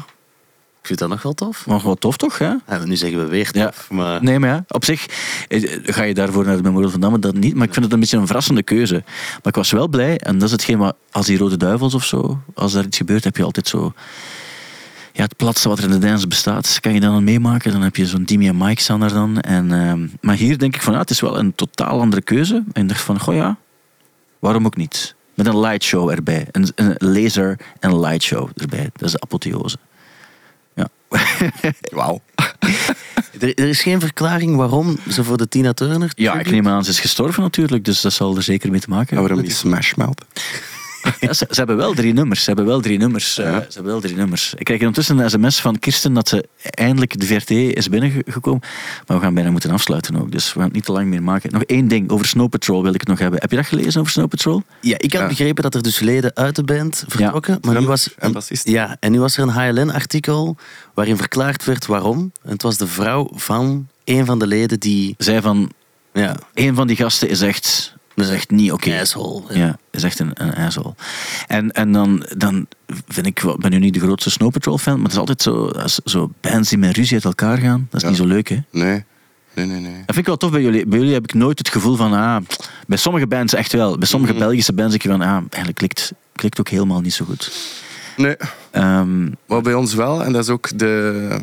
Ik vind dat nog wel tof. maar wat tof toch? Hè? Ja, nu zeggen we weer Ja. tof. Maar Nee, maar ja, op zich eh, ga je daarvoor naar de Memorial van Damme, dat niet. Maar ik vind het een beetje een verrassende keuze. Maar ik was wel blij, en dat is hetgeen wat, als die Rode Duivels of zo, als daar iets gebeurt, heb je altijd zo... Ja, het platste wat er in de dance bestaat, kan je dan aan meemaken. Dan heb je zo'n Dimi en Mike staan daar dan. En, ehm, maar hier denk ik van, ja, het is wel een totaal andere keuze. En ik dacht van, goh ja, waarom ook niet? Met een lightshow erbij. Een, een laser en lightshow erbij. Dat is de apotheose. Ja. <laughs> Wauw. <laughs> er, er is geen verklaring waarom ze voor de Tina Turner... Ja, ik neem aan, ze is gestorven natuurlijk, dus dat zal er zeker mee te maken En hebben. waarom niet Smash Mouth? Ja, <laughs> ze, ze hebben wel drie nummers. Ze hebben wel drie nummers. eh, ze hebben wel drie nummers. Ik krijg ondertussen een sms van Kirsten dat ze eindelijk de VRT is binnengekomen. Maar we gaan bijna moeten afsluiten ook, dus we gaan het niet te lang meer maken. Nog één ding, over Snow Patrol wil ik het nog hebben. Heb je dat gelezen over Snow Patrol? Ja, ik had Ja. begrepen dat er dus leden uit de band vertrokken. Maar nu was, en ja, en nu was er een HLN-artikel waarin verklaard werd waarom. En het was de vrouw van een van de leden die... Zij van, Ja, één van die gasten is echt, is echt niet oké. asshole. Ja, is echt een, een asshole. En, en dan, dan vind ik, ben nu niet de grootste Snow Patrol fan, maar het is altijd zo, als zo bands die met ruzie uit elkaar gaan. Dat is Ja. niet zo leuk, hè? Nee. Nee, nee, nee. Dat vind ik wel tof bij jullie. Bij jullie heb ik nooit het gevoel van, ah, bij sommige bands echt wel. Bij sommige. Belgische bands denk je van, ah, eigenlijk klikt, klikt ook helemaal niet zo goed. Nee, Ehm, maar bij ons wel. En dat is ook de...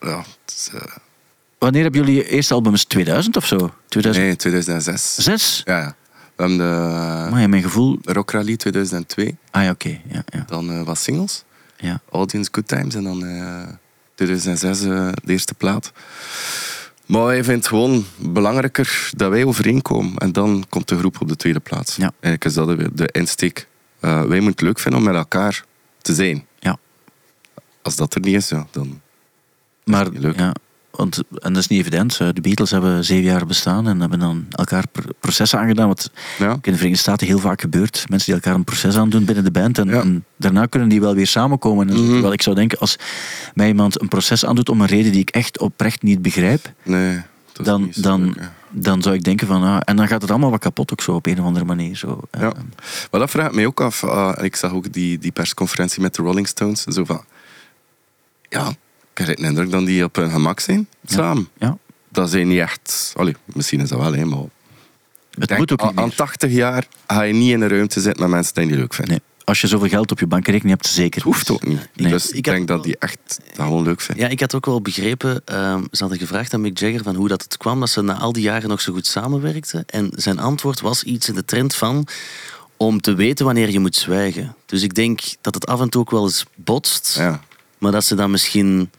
Ja, het is, eh, wanneer hebben jullie je eerste album? Is het 2000 of zo? 2006? nee, 2006. Ja, ja. We hebben de Maar mijn gevoel... Rock Rally 2002. Ah ja, oké. Ja, ja, Dan eh, wat singles. ja. Audience Good Times. En dan eh 2006 eh, de eerste plaat. Maar hij vindt gewoon belangrijker dat wij overeenkomen. En dan komt de groep op de tweede plaats. Ja. Eigenlijk is dat de, de insteek. Wij moeten het leuk vinden om met elkaar te zijn. Ja. Als dat er niet is, ja, dan... Maar, niet leuk. ja, want, en dat is niet evident. Eh, De Beatles hebben zeven jaar bestaan en hebben dan elkaar pr- processen aangedaan. Wat Ja. in de Verenigde Staten heel vaak gebeurt. Mensen die elkaar een proces aandoen binnen de band. En, Ja. en daarna kunnen die wel weer samenkomen. En. Mhm. Terwijl ik zou denken, als mij iemand een proces aandoet om een reden die ik echt oprecht niet begrijp, Nee, dat is dan, niet dan, leuk, dan zou ik denken van... Ah, en dan gaat het allemaal wat kapot ook zo op een of andere manier. Zo. Eh, Ja. Maar dat vraagt mij ook af. ah, ik zag ook die, die persconferentie met de Rolling Stones. Zo van... Ja, ik heb de indruk dat die op hun gemak zijn, samen. ja. Dat zijn niet echt... Allee, misschien is dat wel, hè, maar... Het Denk, moet ook aan- niet Aan meer. 80 jaar ga je niet in een ruimte zitten met mensen die je niet leuk vinden. Nee. Als je zoveel geld op je bankrekening hebt, zeker. Het hoeft ook niet. Nee. Dus Ik ik had denk wel- dat die echt dat gewoon leuk vinden. Ja, ik had ook wel begrepen, ehm, ze hadden gevraagd aan Mick Jagger van hoe dat het kwam dat ze na al die jaren nog zo goed samenwerkten. En zijn antwoord was iets in de trend van, om te weten wanneer je moet zwijgen. Dus ik denk dat het af en toe ook wel eens botst, Ja. maar dat ze dan misschien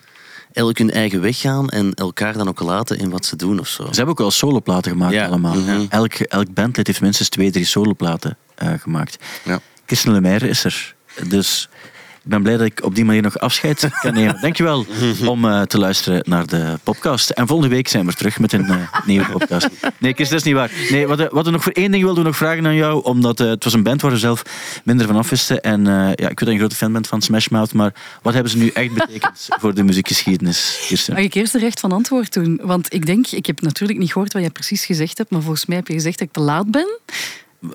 elk hun eigen weg gaan en elkaar dan ook laten in wat ze doen of zo. Ze hebben ook wel soloplaten gemaakt Ja. allemaal. Mhm. elk, elk bandlid heeft minstens twee, drie soloplaten eh gemaakt. Ja. Kirsten Lemaire is er. Dus ik ben blij dat ik op die manier nog afscheid <laughs> kan nemen. Dankjewel om eh, te luisteren naar de podcast. En volgende week zijn we terug met een eh, nieuwe podcast. Nee, Kirsten, dat is niet waar. Nee, wat, we- wat we nog voor één ding wilden we nog vragen aan jou. Omdat eh, het was een band waar we zelf minder van af wisten. En eh, ja, ik weet dat je een grote fan bent van Smash Mouth. Maar wat hebben ze nu echt betekend <laughs> voor de muziekgeschiedenis, Kirsten? Mag ik eerst de recht van antwoord doen? Want ik denk, ik heb natuurlijk niet gehoord wat jij precies gezegd hebt, maar volgens mij heb je gezegd dat ik te laat ben.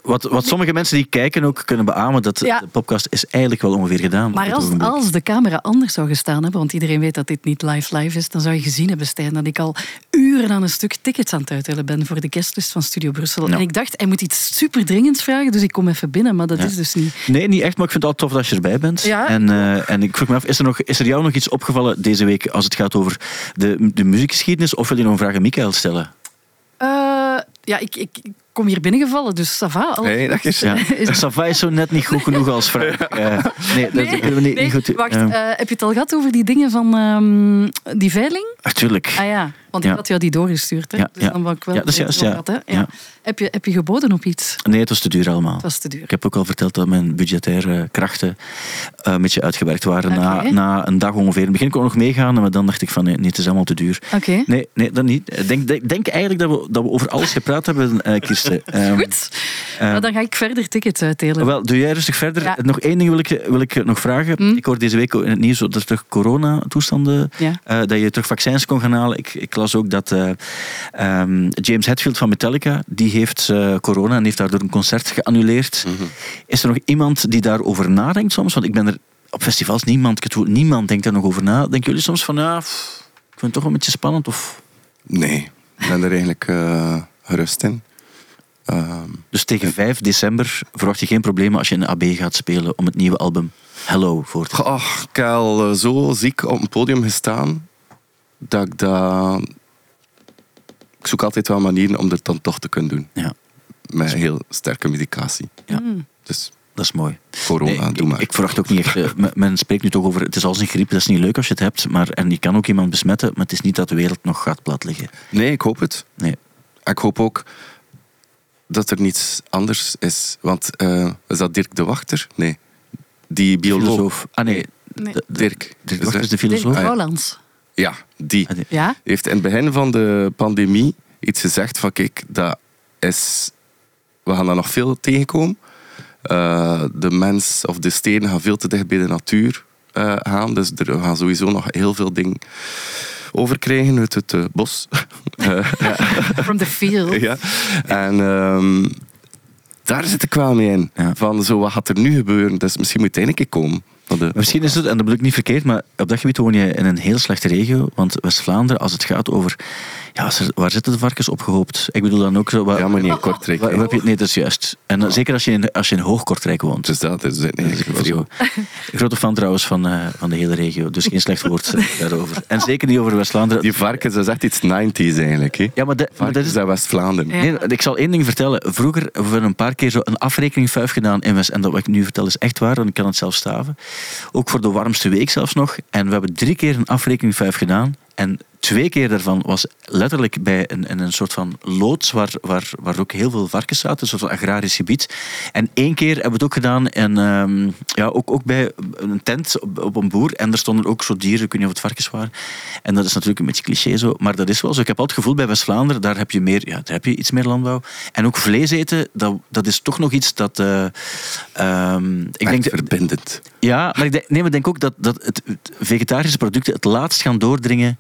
Wat, wat sommige mensen die kijken ook kunnen beamen, dat Ja. de podcast is eigenlijk wel ongeveer gedaan. Maar als, de camera anders zou gestaan hebben, want iedereen weet dat dit niet live live is, dan zou je gezien hebben, Stijn, dat ik al uren aan een stuk tickets aan het uitdelen ben voor de guestlist van Studio Brussel. Ja. En ik dacht, hij moet iets super dringends vragen, dus ik kom even binnen, maar dat Ja. is dus niet. Nee, niet echt, maar ik vind het altijd tof dat je erbij bent. Ja, en, eh, en ik vroeg me af, is er, nog, is er jou nog iets opgevallen deze week als het gaat over de, de muziekgeschiedenis? Of wil je nog een vraag aan Michael stellen? Eh, ja, ik, ik ik kom hier binnengevallen, dus ça va. alles Hey, dag goed. Kirsten. Ja. <laughs> Is- Sava is zo net niet goed genoeg als vraag. <laughs> Eh, nee, dat Nee, kunnen we niet, nee, niet goed wacht, eh, eh, heb je het al gehad over die dingen van ehm, die veiling? Natuurlijk. Ah ja, want ik Ja. had jou die doorgestuurd. Hè? Ja, dus ja. dan wou ik wel Ja, dat is juist, ja. wat dat, hè? Ja. Ja. Heb, je, heb je geboden op iets? Nee, het was te duur allemaal. Het was te duur. Ik heb ook al verteld dat mijn budgettaire krachten eh, een beetje uitgewerkt waren. Na, na een dag ongeveer. In het begin kon ik nog meegaan, maar dan dacht ik van nee, nee, het is allemaal te duur. Oké, Nee, nee, dat niet. Ik denk, denk, denk eigenlijk dat we, dat we over alles gepraat hebben, eh Kirsten. <laughs> Ehm, goed. Nou, dan ga ik verder tickets uitdelen. Wel, doe jij rustig verder. Ja. Nog één ding wil ik, wil ik nog vragen. Hm? Ik hoorde deze week in het nieuws dat er terug coronatoestanden, Ja. eh dat je terug vaccins kon gaan halen. Ik, ik las ook dat eh, ehm, James Hetfield van Metallica, die heeft eh, corona en heeft daardoor een concert geannuleerd. Mhm. Is er nog iemand die daarover nadenkt soms? Want ik ben er op festivals, niemand, ik het- niemand denkt daar nog over na. Denken jullie soms van, ja, pff, ik vind het toch wel een beetje spannend? Of... Nee, ik ben er eigenlijk eh, gerust in. Ehm, Dus tegen 5 december verwacht je geen problemen als je in de AB gaat spelen om het nieuwe album Hello voor te Goh, ik heb eh, zo ziek op een podium gestaan dat ik dat... Ik zoek altijd wel manieren om het dan toch te kunnen doen. Ja, Met heel sterke medicatie. Ja. Mm. Dus dat is mooi. corona, Nee, ik, doe maar. ik verwacht ook niet echt. eh, men- men spreekt nu toch over. Het is als een griep, dat is niet leuk als je het hebt. Maar, en je kan ook iemand besmetten, maar het is niet dat de wereld nog gaat plat liggen. Nee, ik hoop het. Nee. Ik hoop ook dat er niets anders is. Want eh, is dat Dirk de Wachter? Nee. Die bioloog. Filosoof. Ah nee, Nee. de- de- Dirk. Dirk Is Wachter is de Dirk filosoof. Ah, ja. Die. Ah. Ja? Heeft in het begin van de pandemie iets gezegd van kijk, dat is, we gaan daar nog veel tegenkomen. Eh, de mens of de steden gaan veel te dicht bij de natuur eh, gaan. Dus er we gaan sowieso nog heel veel dingen over krijgen uit het eh, bos. <laughs> Eh, From the field. <laughs> ja. En ehm, daar zit ik wel mee in. Ja. Van zo, wat gaat er nu gebeuren? Dus misschien moet het eindelijk komen. De, Misschien is het, en dat bedoel ik niet verkeerd, maar op dat gebied woon je in een heel slechte regio. Want West-Vlaanderen, als het gaat over. Ja, er- waar zitten de varkens opgehoopt? Ik bedoel dan ook zo. Waar, ja, maar niet in Kortrijk. waar- hè. waar heb je, nee, dat is juist. En dan- zeker als je in, als je in Hoogkortrijk woont. Dus dat is het. Nee, Dat is wel zo. <laughs> Grote fan trouwens van, eh, van de hele regio, dus geen slecht woord eh, <laughs> daarover. En zeker niet over West-Vlaanderen. Die varkens, dat is echt iets 90s eigenlijk. Hè. Ja, maar, de- maar dat is, West-Vlaanderen. Ja. Nee, ik zal één ding vertellen. Vroeger hebben we een paar keer zo een afrekening vuif gedaan in West. En dat wat ik nu vertel is echt waar, want ik kan het zelf staven. Ook voor de warmste week zelfs nog. En we hebben drie keer een afrekening vuif gedaan. En twee keer daarvan was letterlijk bij een, een soort van loods waar, waar, waar ook heel veel varkens zaten, een soort van agrarisch gebied. En één keer hebben we het ook gedaan en, ehm, ja, ook, ook bij een tent op, op een boer. En er stonden ook zo dieren, ik weet niet of het varkens waren. En dat is natuurlijk een beetje cliché zo, maar dat is wel zo. Ik heb altijd het gevoel bij West-Vlaanderen, daar heb je meer, ja, daar heb je iets meer landbouw. En ook vlees eten, dat, dat is toch nog iets dat... ehm, ik denk, verbindend. ja, maar ik denk, nee, maar ik denk ook dat, dat het, het vegetarische producten het laatst gaan doordringen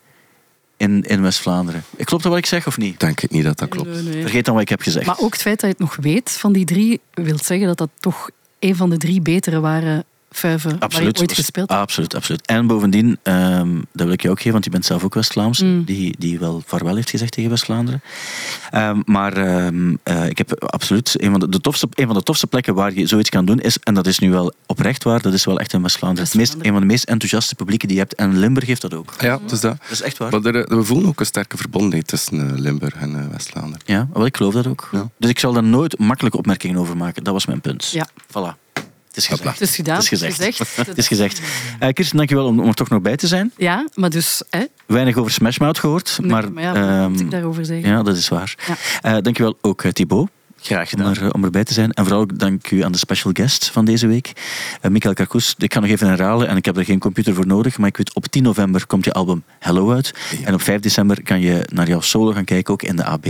in, in West-Vlaanderen. Klopt dat wat ik zeg of niet? Ik denk het niet dat dat klopt. Nee, nee. Vergeet dan wat ik heb gezegd. Maar ook het feit dat je het nog weet van die drie, wil zeggen dat dat toch een van de drie betere waren Waar je Absoluut. ooit gespeeld hebt. Absoluut, absoluut. En bovendien, ehm, dat wil ik je ook geven, want je bent zelf ook West-Vlaams, Mm. die, die wel vaarwel heeft gezegd tegen West-Vlaanderen. Ehm, maar ehm, eh, ik heb absoluut een van, de, de tofste, een van de tofste plekken waar je zoiets kan doen, is, en dat is nu wel oprecht waar, dat is wel echt in West-Vlaanderen. Het meest- West-Vlaanderen. een van de meest enthousiaste publieken die je hebt. En Limburg heeft dat ook. Ja, dus dat. Dat is echt waar. Maar er, we voelen ook een sterke verbondenheid tussen eh, Limburg en eh, West-Vlaanderen. Ja, wel, ik geloof dat ook. Ja. Dus ik zal daar nooit makkelijke opmerkingen over maken. Dat was mijn punt. Ja. Voilà. Het is gezegd. Het is gedaan. Het is gezegd. gezegd. Het is gezegd. <laughs> <laughs> Eh Kirsten, dankjewel om, om er toch nog bij te zijn. Ja, maar dus... Hè, Weinig over Smash Mouth gehoord. nee, maar, maar, ja, wat ehm, moet ik daarover zeggen? ja, dat is waar. Ja. Eh, dankjewel ook eh, Thibaut. Graag Om, gedaan. er, eh, om erbij te zijn. En vooral dank u aan de special guest van deze week, eh Michael Karkoes. Ik ga nog even herhalen en ik heb er geen computer voor nodig, maar ik weet op 10 november komt je album Hello uit. En op 5 december kan je naar jouw solo gaan kijken, ook in de AB.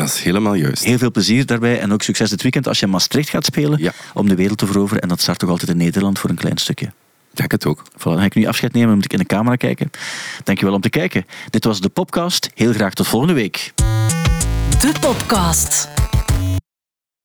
Dat is helemaal juist. Heel veel plezier daarbij en ook succes dit weekend als je in Maastricht gaat spelen Ja. om de wereld te veroveren. En dat start toch altijd in Nederland voor een klein stukje. Ik denk het ook. Voilà, dan ga ik nu afscheid nemen, dan moet ik in de camera kijken. Dankjewel om te kijken. Dit was de podcast. Heel graag tot volgende week. De podcast.